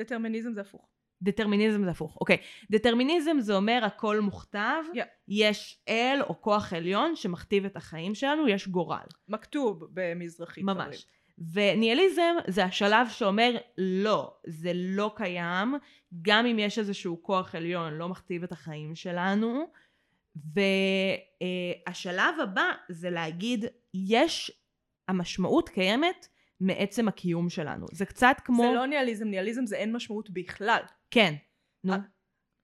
Speaker 1: דטרמיניזם זה הפוך.
Speaker 2: דטרמיניזם זה הפוך, אוקיי. דטרמיניזם זה אומר הכל מוכתב,
Speaker 1: Yeah.
Speaker 2: יש אל או כוח עליון שמכתיב את החיים שלנו, יש גורל.
Speaker 1: מכתוב במזרחית.
Speaker 2: ממש.
Speaker 1: חברים.
Speaker 2: וניהליזם זה השלב שאומר לא, זה לא קיים, גם אם יש איזשהו כוח עליון לא מכתיב את החיים שלנו. והשלב הבא זה להגיד יש, המשמעות קיימת מעצם הקיום שלנו. זה קצת כמו...
Speaker 1: זה לא ניהליזם, ניהליזם זה אין משמעות בכלל.
Speaker 2: כן, נו.
Speaker 1: אה,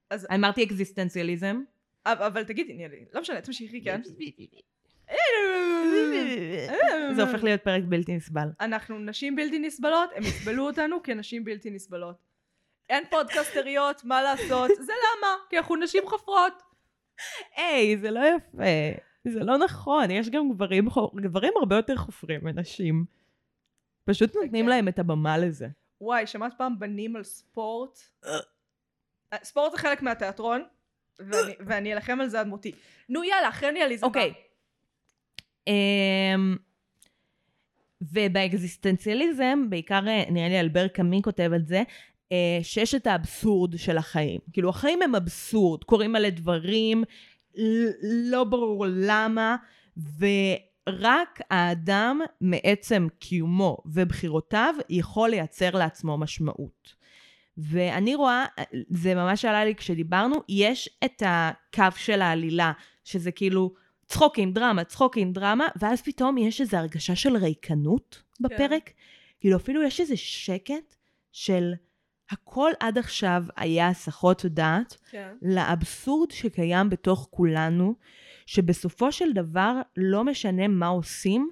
Speaker 1: אז-
Speaker 2: אמרתי אקזיסטנציאליזם.
Speaker 1: אבל, תגידי, ניהליזם, לא משנה, תמשיכי, כן?
Speaker 2: זה הופך להיות פרק בלתי נסבל.
Speaker 1: אנחנו נשים בלתי נסבלות, הם יסבלו אותנו כנשים בלתי נסבלות. אין פודקסטריות, מה לעשות? זה למה? כי אנחנו נשים חפרות.
Speaker 2: היי, זה לא יפה. זה לא נכון, יש גם גברים, גברים הרבה יותר חופרים מנשים. פשוט נותנים
Speaker 1: כן.
Speaker 2: להם את הבמה לזה.
Speaker 1: וואי, שמעת פעם בנים על ספורט? אה, ספורט זה חלק מהתיאטרון, ואני- אלחם על זה עד מותי. נו יאללה, אחרי ניהליזם.
Speaker 2: אוקיי. אמ, ובאקזיסטנציאליזם, בעיקר אה, נראה לי אלבר קאמי כותב על זה, אה, שיש את האבסורד של החיים. כאילו החיים הם אבסורד, קורים מלא דברים, לא ברור למה, ורק האדם מעצם קיומו ובחירותיו יכול לייצר לעצמו משמעות. ואני רואה, זה ממש עלה לי כשדיברנו, יש את הקו של העלילה, שזה כאילו צחוקים, דרמה, צחוקים, דרמה, ואז פתאום יש איזו הרגשה של ריקנות בפרק. כאילו אפילו יש איזה שקט של הכל עד עכשיו היה הסחות דעת
Speaker 1: כן.
Speaker 2: לאבסורד שקיים בתוך כולנו, שבסופו של דבר לא משנה מה עושים,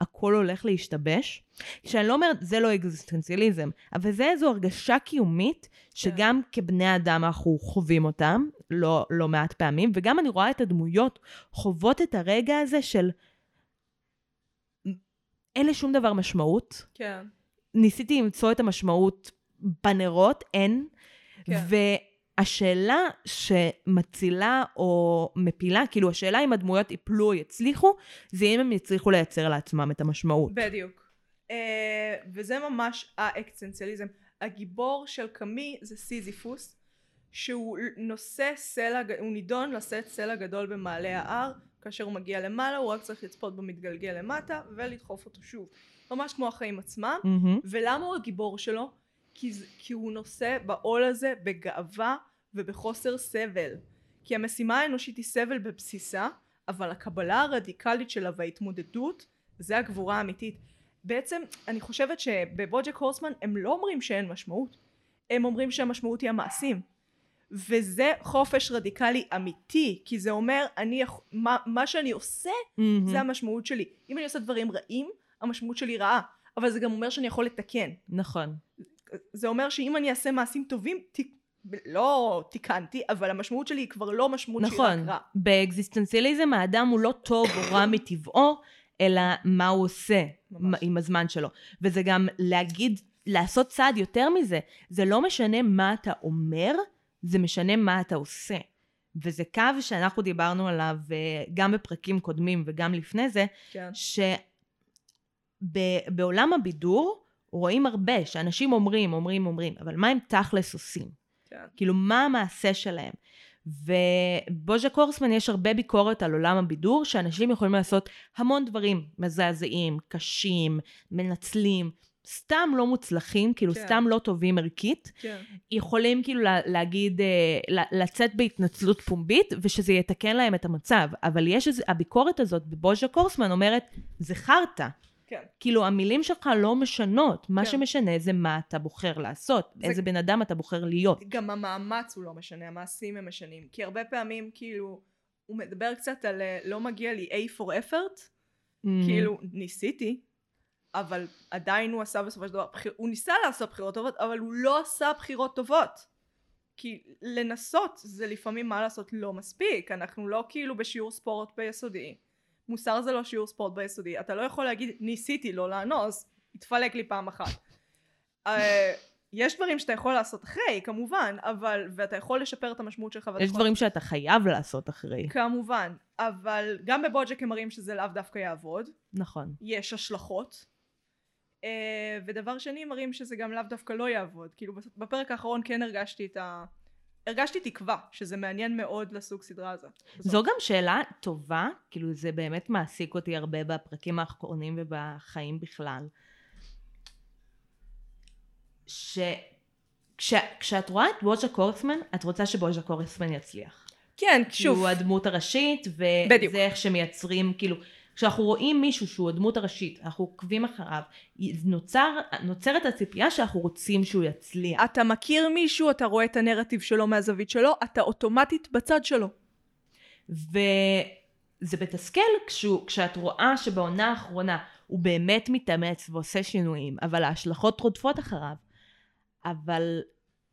Speaker 2: הכל הולך להשתבש. שאני לא אומרת, זה לא אקזיסטנציאליזם, אבל זה איזו הרגשה קיומית, שגם כבני אדם אנחנו חווים אותם, לא, לא מעט פעמים, וגם אני רואה את הדמויות חוות את הרגע הזה של אין לשום דבר משמעות.
Speaker 1: כן.
Speaker 2: ניסיתי למצוא את המשמעות בנרות, אין.
Speaker 1: כן.
Speaker 2: השאלה שמצילה או מפילה, כאילו השאלה אם הדמויות יפלו או יצליחו, זה אם הם יצליחו לייצר לעצמם את המשמעות.
Speaker 1: בדיוק. אה, וזה ממש האקסטנציאליזם. הגיבור של קאמי זה סיזיפוס, שהוא נושא סלע, הוא נידון לשאת סלע גדול במעלה ההר, כאשר הוא מגיע למעלה הוא רק צריך לצפות בו מתגלגל למטה ולדחוף אותו שוב. ממש כמו החיים עצמם.
Speaker 2: מהמם.
Speaker 1: ולמה הוא הגיבור שלו? כי, כי הוא נושא בעול הזה בגאווה ובחוסר סבל. כי המשימה האנושית היא סבל בבסיסה, אבל הקבלה הרדיקלית שלה וההתמודדות זה הגבורה האמיתית. בעצם אני חושבת שבבוג'ק הורסמן הם לא אומרים שאין משמעות, הם אומרים שהמשמעות היא המעשים. וזה חופש רדיקלי אמיתי, כי זה אומר אני, מה, מה שאני עושה
Speaker 2: מהמם.
Speaker 1: זה המשמעות שלי. אם אני עושה דברים רעים, המשמעות שלי רעה. אבל זה גם אומר שאני יכול לתקן.
Speaker 2: נכון.
Speaker 1: זה אומר שאם אני אעשה מעשים טובים, ת... לא תיקנתי, אבל המשמעות שלי היא כבר לא משמעות שהיא
Speaker 2: נכון.
Speaker 1: רק רע.
Speaker 2: באקזיסטנציאליזם האדם הוא לא טוב או רע מטבעו, אלא מה הוא עושה
Speaker 1: ממש.
Speaker 2: עם הזמן שלו. וזה גם להגיד, לעשות צעד יותר מזה. זה לא משנה מה אתה אומר, זה משנה מה אתה עושה. וזה קו שאנחנו דיברנו עליו אה, גם בפרקים קודמים וגם לפני זה,
Speaker 1: כן.
Speaker 2: שבעולם הבידור רואים הרבה, שאנשים אומרים, אומרים, אומרים, אבל מה הם תכלס עושים?
Speaker 1: כן.
Speaker 2: כאילו, מה המעשה שלהם? ובוז'ה קורסמן יש הרבה ביקורת על עולם הבידור, שאנשים יכולים לעשות המון דברים מזעזעים, קשים, מנצלים, סתם לא מוצלחים, כאילו
Speaker 1: כן.
Speaker 2: סתם לא טובים ערכית,
Speaker 1: כן.
Speaker 2: יכולים כאילו לה, להגיד, אה, לצאת בהתנצלות פומבית, ושזה יתקן להם את המצב. אבל יש איזה, הביקורת הזאת בבוז'ה קורסמן אומרת, זה חרטא.
Speaker 1: כן.
Speaker 2: כאילו המילים שלך לא משנות, מה
Speaker 1: כן.
Speaker 2: שמשנה זה מה אתה בוחר לעשות,
Speaker 1: זה-
Speaker 2: איזה בן אדם אתה בוחר להיות.
Speaker 1: גם המאמץ הוא לא משנה, המעשים הם משנים. כי הרבה פעמים כאילו, הוא מדבר קצת על אה, לא מגיע לי A for effort, כאילו ניסיתי, אבל עדיין הוא עשה בסופו של דבר, בחיר... הוא ניסה לעשות בחירות טובות, אבל הוא לא עשה בחירות טובות. כי לנסות זה לפעמים מה לעשות לא מספיק, אנחנו לא כאילו בשיעור ספורט ביסודי. מוסר זה לא שיעור ספורט ביסודי, אתה לא יכול להגיד ניסיתי לא לאנוס, התפלק לי פעם אחת. אה, יש דברים שאתה יכול לעשות אחרי, כמובן, אבל, ואתה יכול לשפר את המשמעות שלך.
Speaker 2: יש
Speaker 1: יכול-
Speaker 2: דברים שאתה חייב לעשות אחרי.
Speaker 1: כמובן, אבל גם בבוג'ק הם מראים שזה לאו דווקא יעבוד.
Speaker 2: נכון.
Speaker 1: יש השלכות. אה, ודבר שני מראים שזה גם לאו דווקא לא יעבוד. כאילו בפרק האחרון כן הרגשתי את ה... הרגשתי תקווה שזה מעניין מאוד לסוג סדרה הזאת.
Speaker 2: זו גם שאלה טובה, כאילו זה באמת מעסיק אותי הרבה בפרקים האחרונים ובחיים בכלל. שכשאת רואה את בוז'ה קורסמן, את רוצה שבוז'ה קורסמן יצליח.
Speaker 1: כן,
Speaker 2: כי
Speaker 1: שוב.
Speaker 2: הוא הדמות הראשית,
Speaker 1: בדיוק.
Speaker 2: וזה איך שמייצרים, כאילו, כשאנחנו רואים מישהו שהוא הדמות הראשית, אנחנו עוקבים אחריו, נוצר, נוצרת הציפייה שאנחנו רוצים שהוא יצליח.
Speaker 1: אתה מכיר מישהו, אתה רואה את הנרטיב שלו מהזווית שלו, אתה אוטומטית בצד שלו.
Speaker 2: וזה מתסכל כשהוא, כשאת רואה שבעונה האחרונה הוא באמת מתאמץ ועושה שינויים, אבל ההשלכות רודפות אחריו. אבל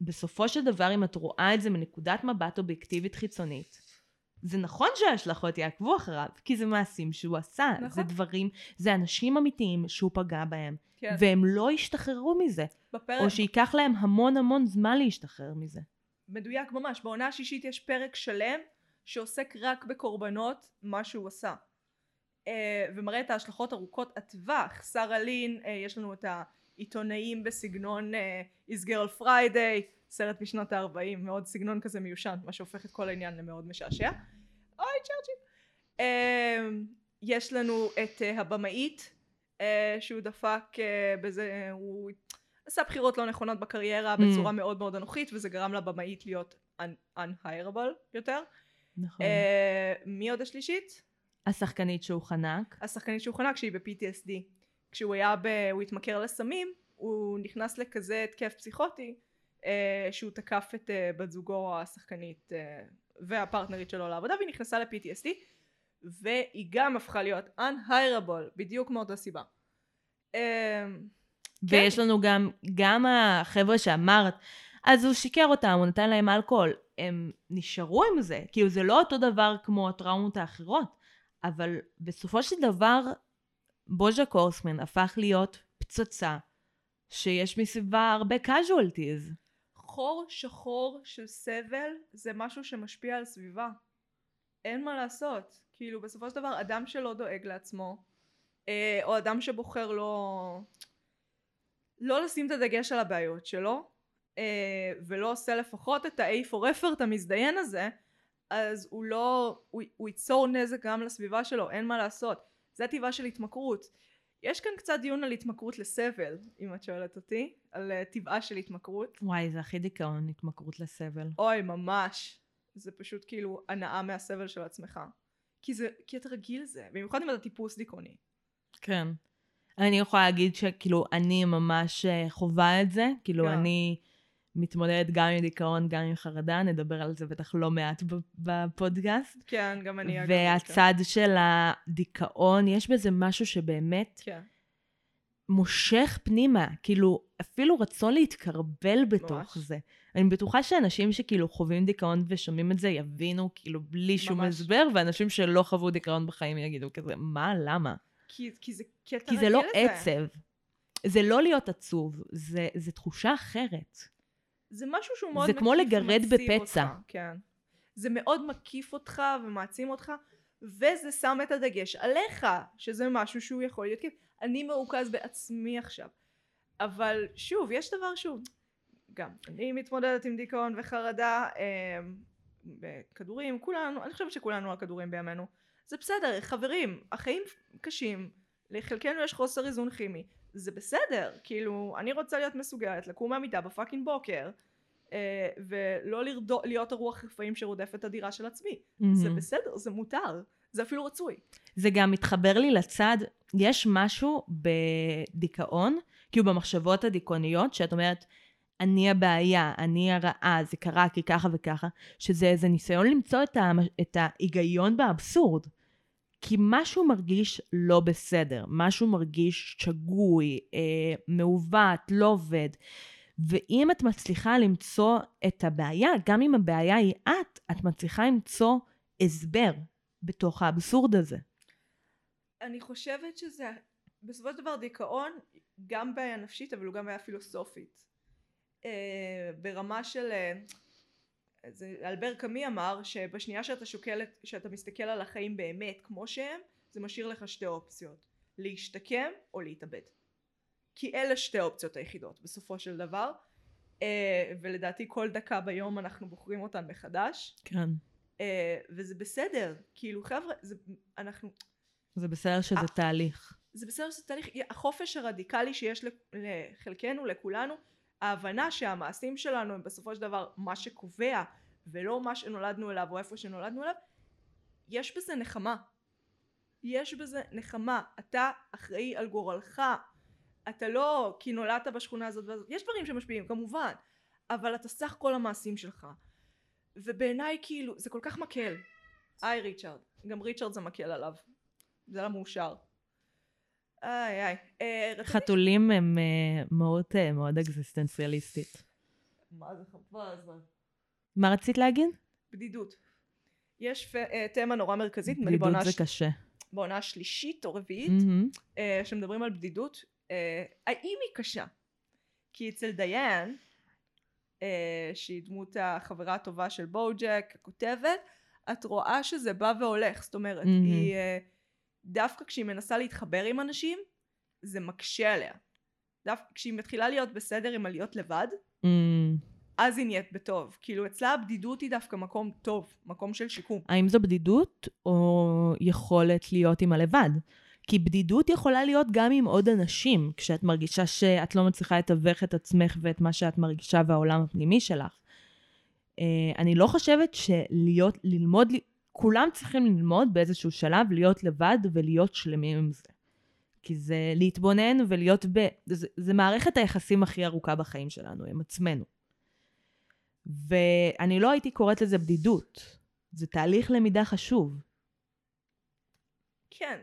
Speaker 2: בסופו של דבר, אם את רואה את זה מנקודת מבט אובייקטיבית חיצונית, זה נכון שההשלכות יעקבו אחריו, כי זה מעשים שהוא עשה.
Speaker 1: נכון.
Speaker 2: זה דברים, זה אנשים אמיתיים שהוא פגע בהם,
Speaker 1: כן.
Speaker 2: והם לא ישתחררו מזה,
Speaker 1: בפרק,
Speaker 2: או שייקח להם המון המון זמן להשתחרר מזה.
Speaker 1: מדויק ממש, בעונה השישית יש פרק שלם שעוסק רק בקורבנות מה שהוא עשה. אה, ומראה את ההשלכות ארוכות הטווח. שרה לין, אה, יש לנו את העיתונאים בסגנון אה, Is Girl Friday, סרט משנות ה-40, מאוד סגנון כזה מיושן, מה שהופך את כל העניין למאוד משעשע. אוי צ'רצ'יל. אה, יש לנו את אה, הבמאית, אה, שהוא דפק אה, בזה, הוא עשה בחירות לא נכונות בקריירה
Speaker 2: Mm.
Speaker 1: בצורה מאוד מאוד אנוכית, וזה גרם לבמאית להיות un- unhireable יותר.
Speaker 2: נכון.
Speaker 1: מי עוד השלישית?
Speaker 2: השחקנית שהוא חנק.
Speaker 1: השחקנית שהוא חנק שהיא ב-PTSD. כשהוא היה ב... הוא התמכר לסמים, הוא נכנס לכזה התקף פסיכוטי, שהוא תקף את אה, בת זוגו השחקנית אה, והפרטנרית שלו לעבודה, והיא נכנסה ל-PTSD, והיא גם הפכה להיות unhireable, בדיוק מאותה סיבה. אה, כן.
Speaker 2: ויש לנו גם, גם החבר'ה שאמרת, אז הוא שיקר אותם, הוא נתן להם אלכוהול. הם נשארו עם זה. כאילו, זה לא אותו דבר כמו הטראומות האחרות, אבל בסופו של דבר, בוז'ה קורסמן הפך להיות פצצה שיש מסביבה הרבה casualties.
Speaker 1: חור שחור של סבל זה משהו שמשפיע על סביבה. אין מה לעשות. כאילו בסופו של דבר אדם שלא דואג לעצמו, אה, או אדם שבוחר לא... לא לשים את הדגש על הבעיות שלו, אה, ולא עושה לפחות את ה-A for effort המזדיין הזה, אז הוא לא... הוא, הוא ייצור נזק גם לסביבה שלו, אין מה לעשות. זה טבעה של התמכרות. יש כאן קצת דיון על התמכרות לסבל, אם את שואלת אותי, על uh, טבעה של התמכרות.
Speaker 2: וואי, זה הכי דיכאון, התמכרות לסבל.
Speaker 1: אוי, ממש. זה פשוט כאילו הנאה מהסבל של עצמך. כי זה, כי אתה רגיל לזה, במיוחד אם אתה טיפוס דיכאוני.
Speaker 2: כן. אני יכולה להגיד שכאילו, אני ממש אה, חווה את זה. כאילו,
Speaker 1: כן.
Speaker 2: אני מתמודדת גם עם דיכאון, גם עם חרדה, נדבר על זה בטח לא מעט בפודקאסט.
Speaker 1: כן, גם אני אגב.
Speaker 2: והצד של הדיכאון, יש בזה משהו שבאמת
Speaker 1: כן.
Speaker 2: מושך פנימה, כאילו אפילו רצון להתקרבל בתוך
Speaker 1: ממש.
Speaker 2: זה. אני בטוחה שאנשים שכאילו חווים דיכאון ושומעים את זה יבינו כאילו בלי שום
Speaker 1: ממש.
Speaker 2: הסבר, ואנשים שלא חוו דיכאון בחיים יגידו כזה, מה, למה?
Speaker 1: כי, כי זה, כי אתה
Speaker 2: כי זה לא
Speaker 1: לזה.
Speaker 2: עצב. זה לא להיות עצוב, זה, זה תחושה אחרת.
Speaker 1: זה משהו שהוא מאוד
Speaker 2: זה כמו
Speaker 1: מקיף
Speaker 2: לגרד
Speaker 1: ומעציב
Speaker 2: בפצע.
Speaker 1: אותך, כן. זה מאוד מקיף אותך ומעצים אותך, וזה שם את הדגש עליך, שזה משהו שהוא יכול להיות כיף. אני מרוכז בעצמי עכשיו. אבל שוב, יש דבר שהוא... גם אני מתמודדת עם דיכאון וחרדה, אה, בכדורים, כולנו, אני חושבת שכולנו על כדורים בימינו. זה בסדר, חברים, החיים קשים, לחלקנו יש חוסר איזון כימי, זה בסדר, כאילו, אני רוצה להיות מסוגלת לקום מהמיטה בפאקינג בוקר, אה, ולא לרדו, להיות הרוח רפאים שרודפת את הדירה של עצמי. זה
Speaker 2: מהמם.
Speaker 1: בסדר, זה מותר, זה אפילו רצוי.
Speaker 2: זה גם מתחבר לי לצד, יש משהו בדיכאון, כאילו במחשבות הדיכאוניות, שאת אומרת, אני הבעיה, אני הרעה, זה קרה כי ככה וככה, שזה איזה ניסיון למצוא את, ה, את ההיגיון באבסורד. כי משהו מרגיש לא בסדר, משהו מרגיש שגוי, אה, מעוות, לא עובד. ואם את מצליחה למצוא את הבעיה, גם אם הבעיה היא את, את מצליחה למצוא הסבר בתוך האבסורד הזה.
Speaker 1: אני חושבת שזה, בסופו של דבר דיכאון, גם בעיה נפשית, אבל הוא גם בעיה פילוסופית. אה, ברמה של... זה אלבר קאמי אמר שבשנייה שאתה שוקל, את- שאתה מסתכל על החיים באמת כמו שהם, זה משאיר לך שתי אופציות. להשתקם או להתאבד. כי אלה שתי האופציות היחידות בסופו של דבר. אה, ולדעתי כל דקה ביום אנחנו בוחרים אותן מחדש.
Speaker 2: כן.
Speaker 1: אה, וזה בסדר. כאילו חבר'ה, זה, אנחנו...
Speaker 2: זה בסדר שזה
Speaker 1: אה.
Speaker 2: תהליך.
Speaker 1: זה בסדר שזה תהליך, החופש הרדיקלי שיש לחלקנו, לכולנו, ההבנה שהמעשים שלנו הם בסופו של דבר מה שקובע ולא מה שנולדנו אליו או איפה שנולדנו אליו, יש בזה נחמה. יש בזה נחמה. אתה אחראי על גורלך. אתה לא כי נולדת בשכונה הזאת והזאת. יש דברים שמשפיעים כמובן, אבל אתה סך כל המעשים שלך. ובעיניי כאילו זה כל כך מקל. היי ריצ'רד. גם ריצ'רד זה מקל עליו. זה לא מאושר. איי איי. אה.
Speaker 2: חתולים הם אה, מאוד אה, מאוד אקזיסטנציאליסטית.
Speaker 1: מה זה חבל הזמן?
Speaker 2: מה רצית להגיד?
Speaker 1: בדידות. יש תמה נורא מרכזית, נדמה לי
Speaker 2: בדידות זה. קשה.
Speaker 1: בעונה השלישית או רביעית, שמדברים על בדידות. האם היא קשה? כי אצל דיין, שהיא דמות החברה הטובה של בואו-ג'ק, הכותבת, את רואה שזה בא והולך. זאת אומרת,
Speaker 2: מהמם.
Speaker 1: היא... דווקא כשהיא מנסה להתחבר עם אנשים, זה מקשה עליה. דווקא כשהיא מתחילה להיות בסדר עם הלהיות לבד,
Speaker 2: אמ,
Speaker 1: אז היא נהיית בטוב. כאילו אצלה הבדידות היא דווקא מקום טוב, מקום של שיקום.
Speaker 2: האם זו בדידות או יכולת להיות עם הלבד? כי בדידות יכולה להיות גם עם עוד אנשים, כשאת מרגישה שאת לא מצליחה לתווך את עצמך ואת מה שאת מרגישה והעולם הפנימי שלך. אה, אני לא חושבת שלהיות, ללמוד, כולם צריכים ללמוד באיזשהו שלב להיות לבד ולהיות שלמים עם זה. כי זה להתבונן ולהיות ב... זה, זה מערכת היחסים הכי ארוכה בחיים שלנו, עם עצמנו. ואני לא הייתי קוראת לזה בדידות. זה תהליך למידה חשוב.
Speaker 1: כן.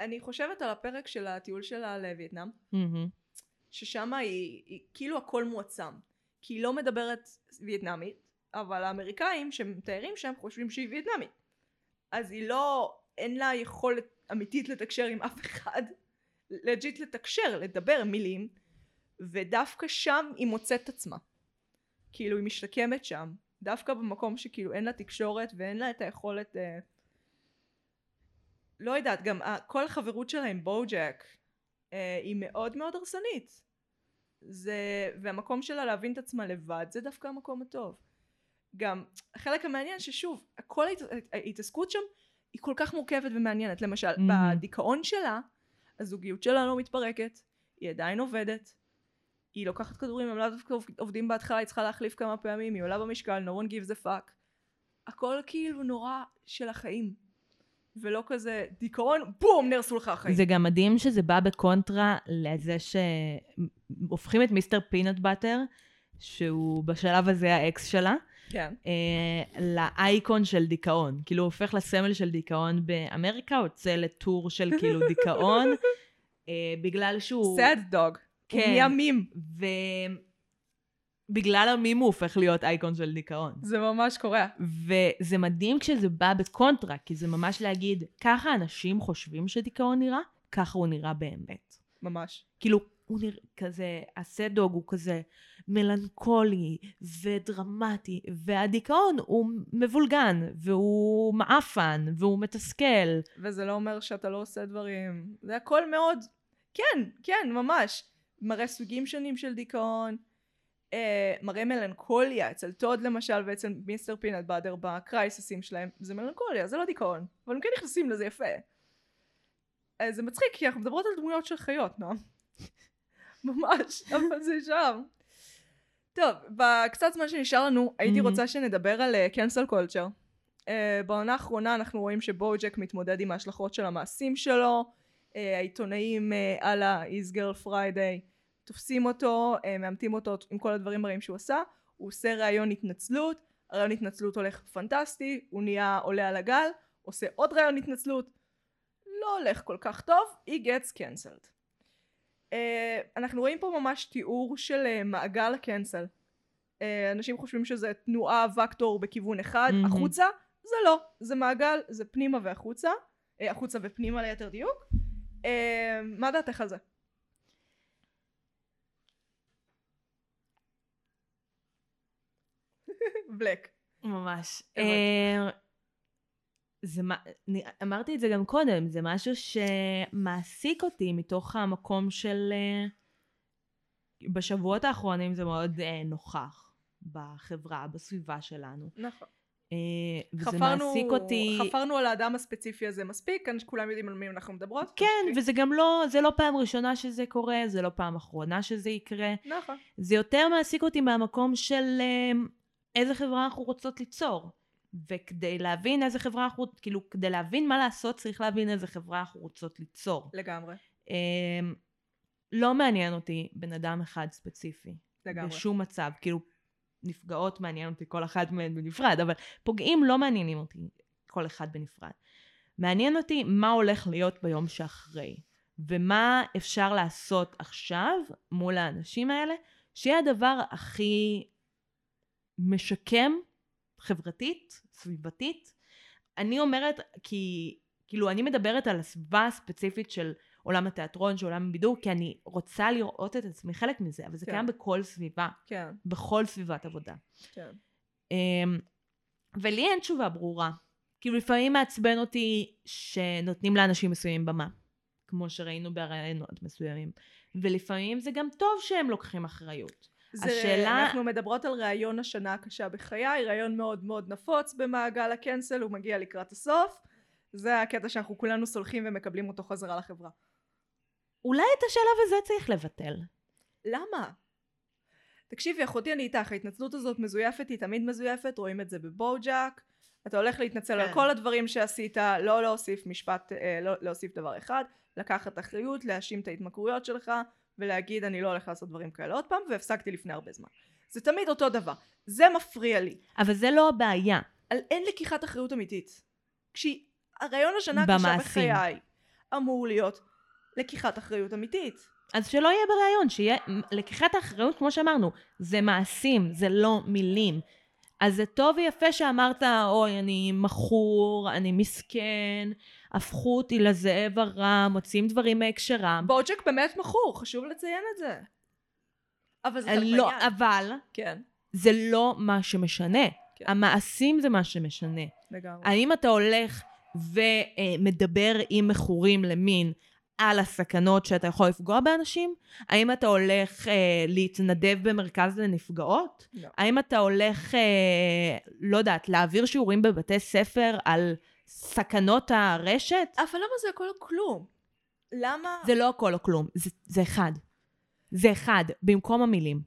Speaker 1: אני חושבת על הפרק של הטיול שלה לווייטנאם,
Speaker 2: מהמם.
Speaker 1: ששם היא, היא כאילו הכל מועצם. כי היא לא מדברת וייטנאמית, אבל האמריקאים שמתארים שם חושבים שהיא וייטנאמית. אז היא לא, אין לה יכולת אמיתית לתקשר עם אף אחד, לג'יט לתקשר, לדבר מילים, ודווקא שם היא מוצאת עצמה. כאילו היא משתקמת שם, דווקא במקום שכאילו אין לה תקשורת ואין לה את היכולת, אה, לא יודעת, גם כל החברות שלה עם בואו-ג'ק אה, היא מאוד מאוד הרסנית. זה, והמקום שלה להבין את עצמה לבד זה דווקא המקום הטוב. גם החלק המעניין ששוב, כל ההת- ההתעסקות שם היא כל כך מורכבת ומעניינת. למשל,
Speaker 2: Mhm.
Speaker 1: בדיכאון שלה, הזוגיות שלה לא מתפרקת, היא עדיין עובדת, היא לוקחת כדורים, הם לאו דווקא עובדים בהתחלה, היא צריכה להחליף כמה פעמים, היא עולה במשקל, no one gives a fuck. הכל כאילו נורא של החיים. ולא כזה דיכאון, בום, נהרסו לך החיים.
Speaker 2: זה גם מדהים שזה בא בקונטרה לזה שהופכים את מיסטר פינאט באטר, שהוא בשלב הזה האקס שלה,
Speaker 1: כן.
Speaker 2: אה, לאייקון של דיכאון. כאילו הוא הופך לסמל של דיכאון באמריקה, יוצא לטור של כאילו דיכאון, אה, בגלל שהוא...
Speaker 1: sad dog.
Speaker 2: כן.
Speaker 1: הוא נהיה מים.
Speaker 2: ובגלל המים הוא הופך להיות אייקון של דיכאון.
Speaker 1: זה ממש קורה.
Speaker 2: וזה מדהים כשזה בא בקונטרה, כי זה ממש להגיד, ככה אנשים חושבים שדיכאון נראה, ככה הוא נראה באמת.
Speaker 1: ממש.
Speaker 2: כאילו, הוא נראה כזה, הסדוג הוא כזה מלנכולי ודרמטי, והדיכאון הוא מבולגן, והוא מעפן, והוא מתסכל.
Speaker 1: וזה לא אומר שאתה לא עושה דברים. זה הכל מאוד... כן, כן, ממש. מראה סוגים שונים של דיכאון. אה, מראה מלנכוליה. אצל טוד למשל ואצל מיסטר פינאט באטר ב crisisים שלהם. זה מלנכוליה, זה לא דיכאון. אבל הם כן נכנסים לזה יפה. אה, זה מצחיק כי אנחנו מדברות על דמויות של חיות, נועם. ממש, אבל זה שם. טוב, בקצת זמן שנשאר לנו, הייתי
Speaker 2: מהמ.
Speaker 1: רוצה שנדבר על cancel culture. אה, בעונה האחרונה אנחנו רואים שבוג'ק מתמודד עם ההשלכות של המעשים שלו. Uh, העיתונאים uh, על ה-Is Girl Friday תופסים אותו, uh, מאמתים אותו עם כל הדברים הרעים שהוא עשה. הוא עושה ראיון התנצלות, הראיון התנצלות הולך פנטסטי, הוא נהיה עולה על הגל, עושה עוד ראיון התנצלות, לא הולך כל כך טוב, he gets cancelled. Uh, אנחנו רואים פה ממש תיאור של uh, מעגל הקנסל. Uh, אנשים חושבים שזה תנועה וקטור בכיוון אחד,
Speaker 2: מהמם.
Speaker 1: החוצה, זה לא, זה מעגל, זה פנימה והחוצה, החוצה ופנימה ליתר דיוק. מה דעתך על זה? בלק.
Speaker 2: ממש. זה מה, אני- אמרתי את זה גם קודם, זה משהו שמעסיק אותי מתוך המקום של... אה, בשבועות האחרונים זה מאוד אה, נוכח בחברה, בסביבה שלנו.
Speaker 1: נכון.
Speaker 2: אה, וזה
Speaker 1: חפרנו,
Speaker 2: מעסיק אותי...
Speaker 1: חפרנו על האדם הספציפי הזה מספיק, כאן כולם יודעים על מי אנחנו מדברות.
Speaker 2: כן,
Speaker 1: מספיק.
Speaker 2: וזה גם לא, זה לא פעם ראשונה שזה קורה, זה לא פעם אחרונה שזה יקרה.
Speaker 1: נכון.
Speaker 2: זה יותר מעסיק אותי מהמקום של אה, איזה חברה אנחנו רוצות ליצור. וכדי להבין איזה חברה אנחנו, כאילו, כדי להבין מה לעשות, צריך להבין איזה חברה אנחנו רוצות ליצור.
Speaker 1: לגמרי.
Speaker 2: אה, לא מעניין אותי בן אדם אחד ספציפי.
Speaker 1: לגמרי.
Speaker 2: בשום מצב. כאילו, נפגעות מעניין אותי כל אחת מהן בנפרד, אבל פוגעים לא מעניינים אותי כל אחד בנפרד. מעניין אותי מה הולך להיות ביום שאחרי, ומה אפשר לעשות עכשיו מול האנשים האלה, שיהיה הדבר הכי משקם, חברתית, סביבתית. אני אומרת, כי, כאילו, אני מדברת על הסביבה הספציפית של עולם התיאטרון, של עולם הבידור, כי אני רוצה לראות את עצמי חלק מזה, אבל זה
Speaker 1: כן.
Speaker 2: קיים בכל סביבה,
Speaker 1: כן,
Speaker 2: בכל סביבת עבודה.
Speaker 1: כן.
Speaker 2: אמ, ולי אין תשובה ברורה. כאילו לפעמים מעצבן אותי שנותנים לאנשים מסוימים במה, כמו שראינו בראיונות מסוימים. ולפעמים זה גם טוב שהם לוקחים אחריות.
Speaker 1: זה,
Speaker 2: השאלה-
Speaker 1: אנחנו מדברות על ראיון השנה הקשה בחיי, ראיון מאוד מאוד נפוץ במעגל הקנסל, הוא מגיע לקראת הסוף. זה הקטע שאנחנו כולנו סולחים ומקבלים אותו חזרה לחברה.
Speaker 2: אולי את השלב הזה צריך לבטל.
Speaker 1: למה? תקשיבי אחותי אני איתך, ההתנצלות הזאת מזויפת, היא תמיד מזויפת, רואים את זה בבואו-ג'אק. אתה הולך להתנצל
Speaker 2: כן.
Speaker 1: על כל הדברים שעשית, לא להוסיף משפט, אה, לא להוסיף דבר אחד, לקחת אחריות, להאשים את ההתמכרויות שלך, ולהגיד אני לא הולך לעשות דברים כאלה עוד פעם, והפסקתי לפני הרבה זמן. זה תמיד אותו דבר. זה מפריע לי.
Speaker 2: אבל זה לא הבעיה.
Speaker 1: על אין לקיחת אחריות אמיתית. כשהרעיון השנה הקשה. בחיי אמור להיות לקיחת אחריות אמיתית.
Speaker 2: אז שלא יהיה בריאיון, שיהיה לקיחת האחריות, כמו שאמרנו, זה מעשים, זה לא מילים. אז זה טוב ויפה שאמרת, אוי, אני מכור, אני מסכן, הפכו אותי לזאב הרע, מוציאים דברים מהקשרם.
Speaker 1: בוג'ק באמת מכור, חשוב לציין את זה. אבל זה חלק
Speaker 2: לא,
Speaker 1: מהעניין.
Speaker 2: אבל
Speaker 1: כן.
Speaker 2: זה לא מה שמשנה.
Speaker 1: כן.
Speaker 2: המעשים זה מה שמשנה.
Speaker 1: לגמרי.
Speaker 2: האם אתה הולך ומדבר עם מכורים למין על הסכנות שאתה יכול לפגוע באנשים? האם אתה הולך אה, להתנדב במרכז לנפגעות?
Speaker 1: לא.
Speaker 2: האם אתה הולך, אה, לא יודעת, להעביר שיעורים בבתי ספר על סכנות הרשת?
Speaker 1: אבל למה זה הכל או כלום? למה...
Speaker 2: זה לא הכל או כלום, זה, זה אחד. זה אחד, במקום המילים.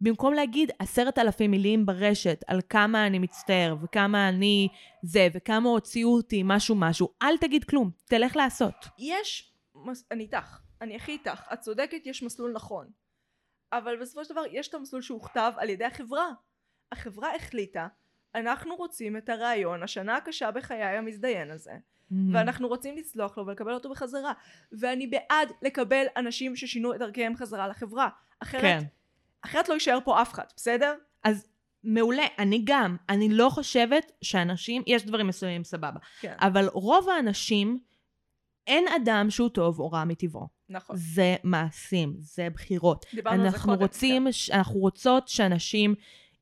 Speaker 2: במקום להגיד עשרת אלפים מילים ברשת על כמה אני מצטער וכמה אני זה וכמה הוציאו אותי משהו משהו, אל תגיד כלום, תלך לעשות.
Speaker 1: יש... אני איתך. אני הכי איתך. את צודקת, יש מסלול נכון. אבל בסופו של דבר יש את המסלול שהוכתב על ידי החברה. החברה החליטה, אנחנו רוצים את הרעיון, השנה הקשה בחיי המזדיין הזה, ואנחנו רוצים לצלוח לו ולקבל אותו בחזרה. ואני בעד לקבל אנשים ששינו את דרכיהם חזרה לחברה. אחרת,
Speaker 2: כן.
Speaker 1: אחרת לא יישאר פה אף אחד, בסדר?
Speaker 2: אז מעולה, אני גם, אני לא חושבת שאנשים, יש דברים מסוימים סבבה,
Speaker 1: כן.
Speaker 2: אבל רוב האנשים, אין אדם שהוא טוב או רע מטבעו.
Speaker 1: נכון.
Speaker 2: זה מעשים, זה בחירות.
Speaker 1: דיברנו על זה
Speaker 2: אנחנו
Speaker 1: קודם,
Speaker 2: רוצים,
Speaker 1: כן.
Speaker 2: אנחנו רוצות שאנשים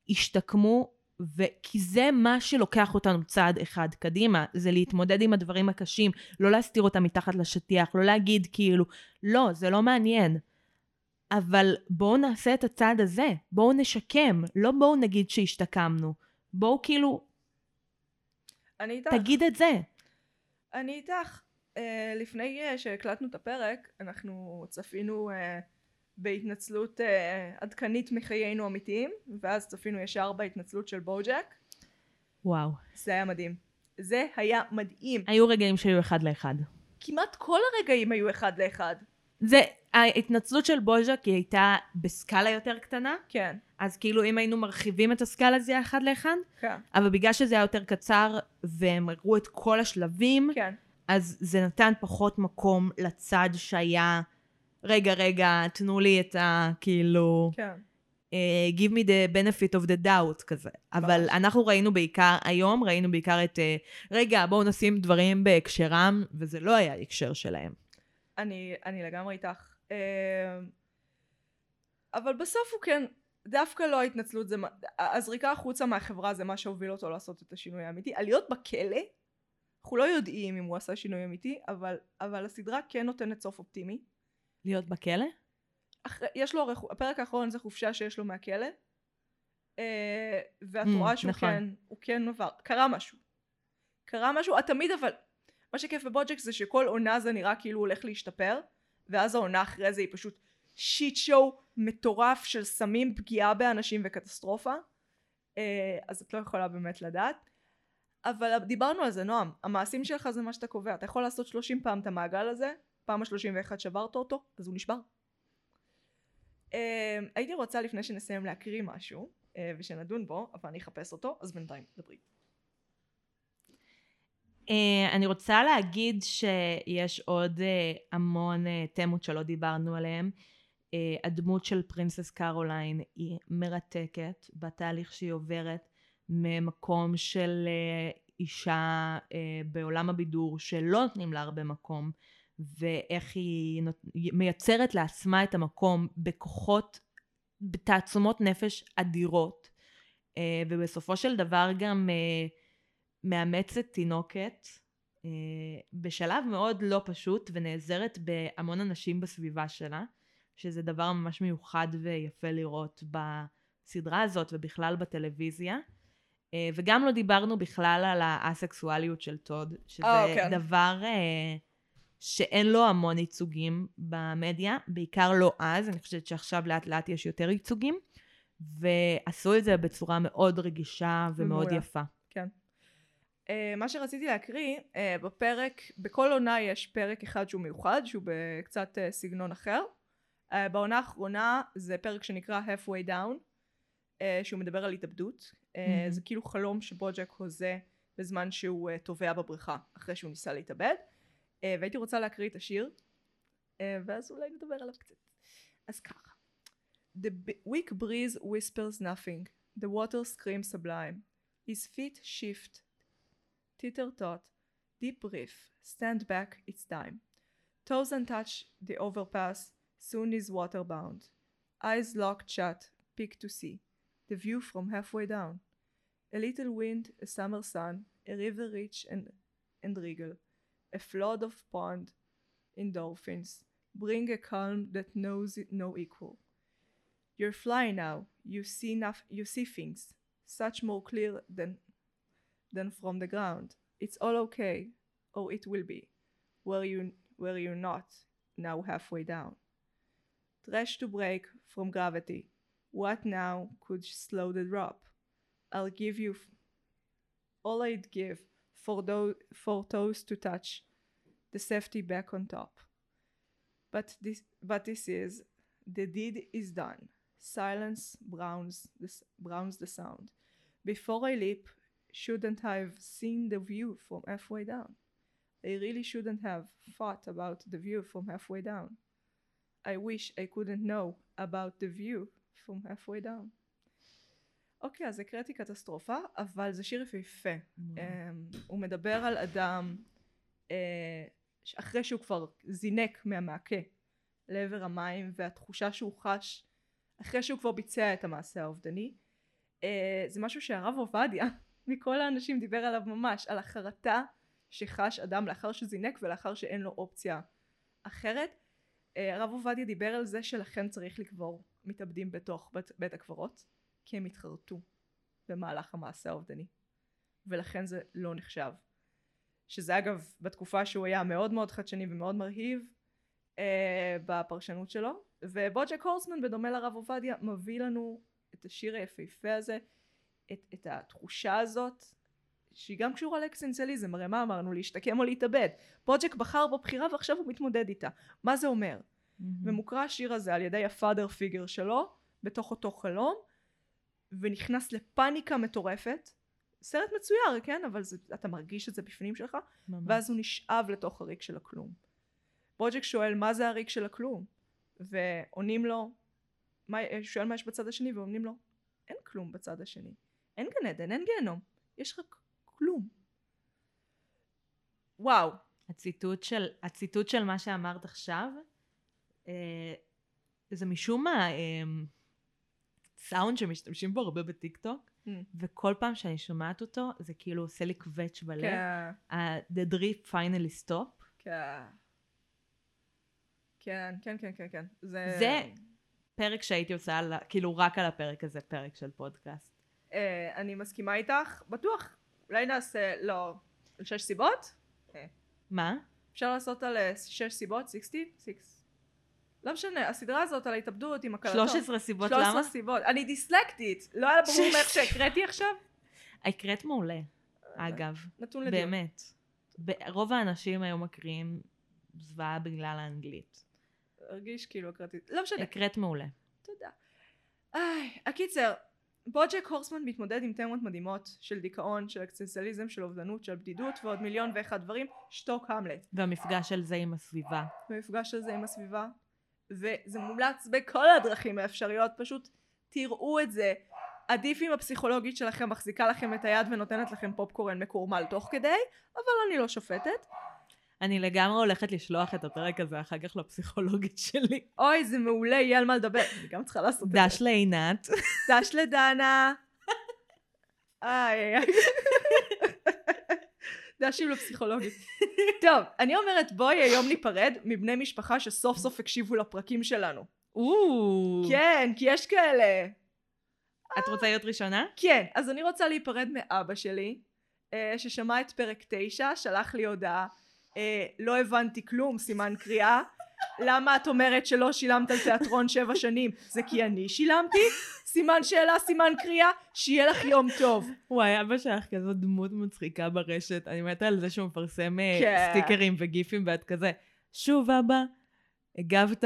Speaker 2: ישתקמו, ו... כי זה מה שלוקח אותנו צעד אחד קדימה, זה להתמודד עם הדברים הקשים, לא להסתיר אותם מתחת לשטיח, לא להגיד כאילו, לא, זה לא מעניין. אבל בואו נעשה את הצעד הזה, בואו נשקם, לא בואו נגיד שהשתקמנו. בואו כאילו,
Speaker 1: אני איתך.
Speaker 2: תגיד את זה.
Speaker 1: אני איתך. Uh, לפני uh, שהקלטנו את הפרק, אנחנו צפינו uh, בהתנצלות uh, עדכנית מחיינו אמיתיים, ואז צפינו ישר בהתנצלות של בוג'ק.
Speaker 2: וואו.
Speaker 1: זה היה מדהים. זה היה מדהים.
Speaker 2: היו רגעים שהיו אחד לאחד.
Speaker 1: כמעט כל הרגעים היו אחד לאחד.
Speaker 2: זה, ההתנצלות של בוז'ק היא הייתה בסקאלה יותר קטנה,
Speaker 1: כן,
Speaker 2: אז כאילו אם היינו מרחיבים את הסקאלה זה היה אחד לאחד,
Speaker 1: כן,
Speaker 2: אבל בגלל שזה היה יותר קצר והם הראו את כל השלבים,
Speaker 1: כן.
Speaker 2: אז זה נתן פחות מקום לצד שהיה, רגע רגע תנו לי את ה... כאילו,
Speaker 1: כן.
Speaker 2: uh, give me the benefit of the doubt כזה. אבל. אנחנו ראינו בעיקר, היום ראינו בעיקר את, uh, רגע בואו נשים דברים בהקשרם, וזה לא היה הקשר שלהם.
Speaker 1: אני, אני לגמרי איתך. אמ, אבל בסוף הוא כן, דווקא לא ההתנצלות, זה, הזריקה החוצה מהחברה זה מה שהוביל אותו לעשות את השינוי האמיתי. על להיות בכלא, אנחנו לא יודעים אם הוא עשה שינוי אמיתי, אבל, אבל הסדרה כן נותנת סוף אופטימי.
Speaker 2: להיות בכלא?
Speaker 1: אחרי, יש לו, הרי הפרק האחרון זה חופשה שיש לו מהכלא, אה, ואת
Speaker 2: Mm,
Speaker 1: רואה שהוא
Speaker 2: נכון.
Speaker 1: כן, הוא כן עבר, קרה משהו. קרה משהו, את תמיד אבל, מה שכיף בבוג'ק זה שכל עונה זה נראה כאילו הולך להשתפר, ואז העונה אחרי זה היא פשוט שיט שואו מטורף של סמים, פגיעה באנשים וקטסטרופה, אה, אז את לא יכולה באמת לדעת. אבל דיברנו על זה נועם, המעשים שלך זה מה שאתה קובע, אתה יכול לעשות 30 פעם את המעגל הזה, פעם ה-31 שברת אותו, אז הוא נשבר. אה, הייתי רוצה לפני שנסיים להקריא משהו, אה, ושנדון בו, אבל אני אחפש אותו, אז בינתיים דברי.
Speaker 2: Uh, אני רוצה להגיד שיש עוד uh, המון uh, תמות שלא דיברנו עליהן. Uh, הדמות של פרינסס קרוליין היא מרתקת בתהליך שהיא עוברת ממקום של uh, אישה uh, בעולם הבידור שלא נותנים לה הרבה מקום ואיך היא מייצרת לעצמה את המקום בכוחות, בתעצומות נפש אדירות uh, ובסופו של דבר גם uh, מאמצת תינוקת אה, בשלב מאוד לא פשוט ונעזרת בהמון אנשים בסביבה שלה, שזה דבר ממש מיוחד ויפה לראות בסדרה הזאת ובכלל בטלוויזיה. אה, וגם לא דיברנו בכלל על האסקסואליות של טוד, שזה
Speaker 1: אה, כן.
Speaker 2: דבר אה, שאין לו המון ייצוגים במדיה, בעיקר לא אז, אני חושבת שעכשיו לאט לאט יש יותר ייצוגים, ועשו את זה בצורה מאוד רגישה ומאוד
Speaker 1: ומעולה.
Speaker 2: יפה.
Speaker 1: Uh, מה שרציתי להקריא, uh, בפרק, בכל עונה יש פרק אחד שהוא מיוחד, שהוא בקצת uh, סגנון אחר. Uh, בעונה האחרונה זה פרק שנקרא halfway down, uh, שהוא מדבר על התאבדות. Uh,
Speaker 2: מהמם.
Speaker 1: זה כאילו חלום שבוג'ק הוזה בזמן שהוא uh, טובע בבריכה, אחרי שהוא ניסה להתאבד. Uh, והייתי רוצה להקריא את השיר, uh, ואז אולי נדבר עליו קצת. אז ככה. The b- weak breeze whispers nothing, the water screams sublime. His feet shift, Titter tot, deep brief, stand back, it's time. Toes untouch the overpass, soon is waterbound. Eyes locked shut, peek to see. the view from halfway down. A little wind, a summer sun, a river rich and, and regal, a flood of pond endorphins, bring a calm that knows it no equal. You're flying now. You see enough. You see things, such more clear than than from the ground. It's all okay, or it will be, where you where you're not now halfway down. Trash to break from gravity. What now could slow the drop? I'll give you f- all I'd give for those for toes to touch the safety back on top. But this but this is the deed is done. Silence browns the, browns the sound. Before I leap, shouldn't I have seen the view from halfway down? I really shouldn't have thought about the view from halfway down. I wish I couldn't know about the view from halfway down. אוקיי, אז הקראתי קטסטרופה, אבל זה שיר יפהפה. אמ, הוא מדבר על אדם אה, אחרי שהוא כבר זינק מהמעקה לעבר המים והתחושה שהוא חש אחרי שהוא כבר ביצע את המעשה האובדני. אה, זה משהו שהרב עובדיה מכל האנשים דיבר עליו ממש על החרטה שחש אדם לאחר שזינק ולאחר שאין לו אופציה אחרת. אה, הרב עובדיה דיבר על זה שלכן צריך לקבור מתאבדים בתוך בית, בית הקברות כי הם התחרטו במהלך המעשה האובדני. ולכן זה לא נחשב. שזה אגב בתקופה שהוא היה מאוד מאוד חדשני ומאוד מרהיב אה, בפרשנות שלו. ובוג'ק הורסמן בדומה לרב עובדיה מביא לנו את השיר היפהפה הזה את, את התחושה הזאת שהיא גם קשורה לאקסנציאליזם הרי מה אמרנו? להשתקם או להתאבד. בוג'ק בחר בבחירה ועכשיו הוא מתמודד איתה. מה זה אומר? ומוקרא השיר הזה על ידי הפאדר פיגר שלו בתוך אותו חלום ונכנס לפאניקה מטורפת. סרט מצויר כן? אבל זה, אתה מרגיש את זה בפנים שלך
Speaker 2: ממש.
Speaker 1: ואז הוא נשאב לתוך הריק של הכלום. בוג'ק שואל מה זה הריק של הכלום? ועונים לו מה, שואל מה יש בצד השני ועונים לו אין כלום בצד השני. אין גן עדן אין גיהנום. יש רק כלום. וואו.
Speaker 2: הציטוט של, הציטוט של מה שאמרת עכשיו, אה, זה משום מה אה, סאונד שמשתמשים בו הרבה בטיקטוק,
Speaker 1: Mm.
Speaker 2: וכל פעם שאני שומעת אותו, זה כאילו עושה לי קווץ' בלב.
Speaker 1: כן
Speaker 2: ה- The drip finally stop.
Speaker 1: כן כן כן כן כן כן זה,
Speaker 2: זה פרק שהייתי עושה, על, כאילו רק על הפרק הזה, פרק של פודקאסט.
Speaker 1: אה, אני מסכימה איתך בטוח אולי נעשה לא על שש סיבות
Speaker 2: מה?
Speaker 1: אפשר לעשות על אה, שש סיבות 60? 6 לא משנה הסדרה הזאת על ההתאבדות עם הקלטות
Speaker 2: 13 סיבות
Speaker 1: 13
Speaker 2: למה?
Speaker 1: סיבות אני דיסלקטית לא היה ברור מאיך שהקראתי עכשיו
Speaker 2: הקראת מעולה, אגב.
Speaker 1: נתון לדיון
Speaker 2: באמת. רוב האנשים היו מקריאים זוועה בגלל האנגלית.
Speaker 1: הרגיש כאילו הקראתי לא משנה
Speaker 2: הקראת מעולה.
Speaker 1: תודה איי הקיצר בוג'ק הורסמן מתמודד עם תמות מדהימות של דיכאון של אקסטנציאליזם של אובדנות של בדידות ועוד מיליון ואחד דברים שתוק המלט
Speaker 2: והמפגש של זה עם הסביבה.
Speaker 1: במפגש הזה עם הסביבה וזה מומלץ בכל הדרכים האפשריות פשוט תראו את זה. עדיף אם הפסיכולוגית שלכם מחזיקה לכם את היד ונותנת לכם פופקורן מקורמל תוך כדי אבל אני לא שופטת.
Speaker 2: אני לגמרי הולכת לשלוח את הפרק הזה אחר כך לפסיכולוגית שלי.
Speaker 1: אוי זה מעולה יהיה על מה לדבר. אני גם צריכה לעשות את זה.
Speaker 2: דש לעינת.
Speaker 1: דש לדנה. איי איי דשים לפסיכולוגית טוב אני אומרת בואי היום ניפרד מבני משפחה שסוף סוף הקשיבו לפרקים שלנו כן כי יש כאלה
Speaker 2: את רוצה להיות ראשונה?
Speaker 1: כן, אז אני רוצה להיפרד מאבא שלי, אה, ששמע את פרק 9, שלח לי הודעה, אה, לא הבנתי כלום, סימן קריאה. למה את אומרת שלא שילמת על תיאטרון שבע שנים? זה כי אני שילמתי? סימן שאלה, סימן קריאה? שיהיה לך יום טוב.
Speaker 2: וואי, אבא שלך כזאת דמות מצחיקה ברשת. אני מתה על זה שהוא מפרסם אה,
Speaker 1: כן.
Speaker 2: סטיקרים וגיפים ואת כזה, שוב אבא, הגבת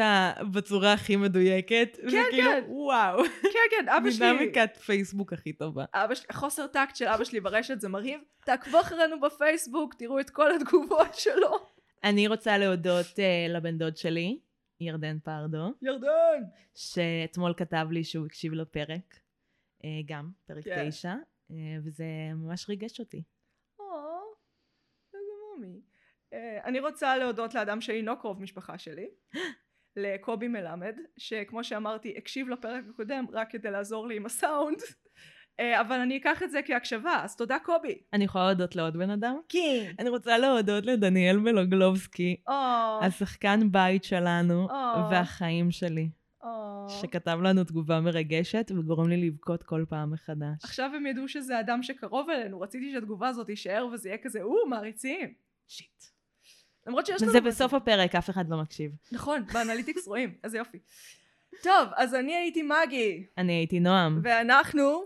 Speaker 2: בצורה הכי מדויקת.
Speaker 1: כן,
Speaker 2: וכאילו,
Speaker 1: כן.
Speaker 2: וואו.
Speaker 1: כן, כן, אבא שלי...
Speaker 2: דינמיקת פייסבוק הכי טובה.
Speaker 1: אבא שלי, חוסר טקט של אבא שלי ברשת זה מרהיב. תעקבו אחרינו בפייסבוק, תראו את כל התגובות שלו.
Speaker 2: אני רוצה להודות uh, לבן דוד שלי, ירדן פרדו,
Speaker 1: ירדן!
Speaker 2: שאתמול כתב לי שהוא הקשיב לפרק, uh, גם, פרק
Speaker 1: כן.
Speaker 2: תשע, uh, וזה ממש ריגש אותי.
Speaker 1: או, איזה מומי. אה, אני רוצה להודות לאדם שאינו קרוב משפחה שלי, לקובי מלמד, שכמו שאמרתי, הקשיב לפרק הקודם רק כדי לעזור לי עם הסאונד, אבל אני אקח את זה כהקשבה, אז תודה קובי.
Speaker 2: אני יכולה להודות לעוד בן אדם?
Speaker 1: כן.
Speaker 2: אני רוצה להודות לדניאל מלוגלובסקי,
Speaker 1: או,
Speaker 2: השחקן בית שלנו
Speaker 1: או.
Speaker 2: והחיים שלי. שכתב לנו תגובה מרגשת וגורם לי לבכות כל פעם מחדש.
Speaker 1: עכשיו הם ידעו שזה אדם שקרוב אלינו, רציתי שהתגובה הזאת תישאר וזה יהיה כזה, או, מעריצים. שיט. למרות שיש לנו...
Speaker 2: זה. בסוף הפרק, אף אחד לא מקשיב.
Speaker 1: נכון, באנליטיקס רואים, איזה יופי. טוב, אז אני הייתי מגי,
Speaker 2: אני הייתי נועם.
Speaker 1: ואנחנו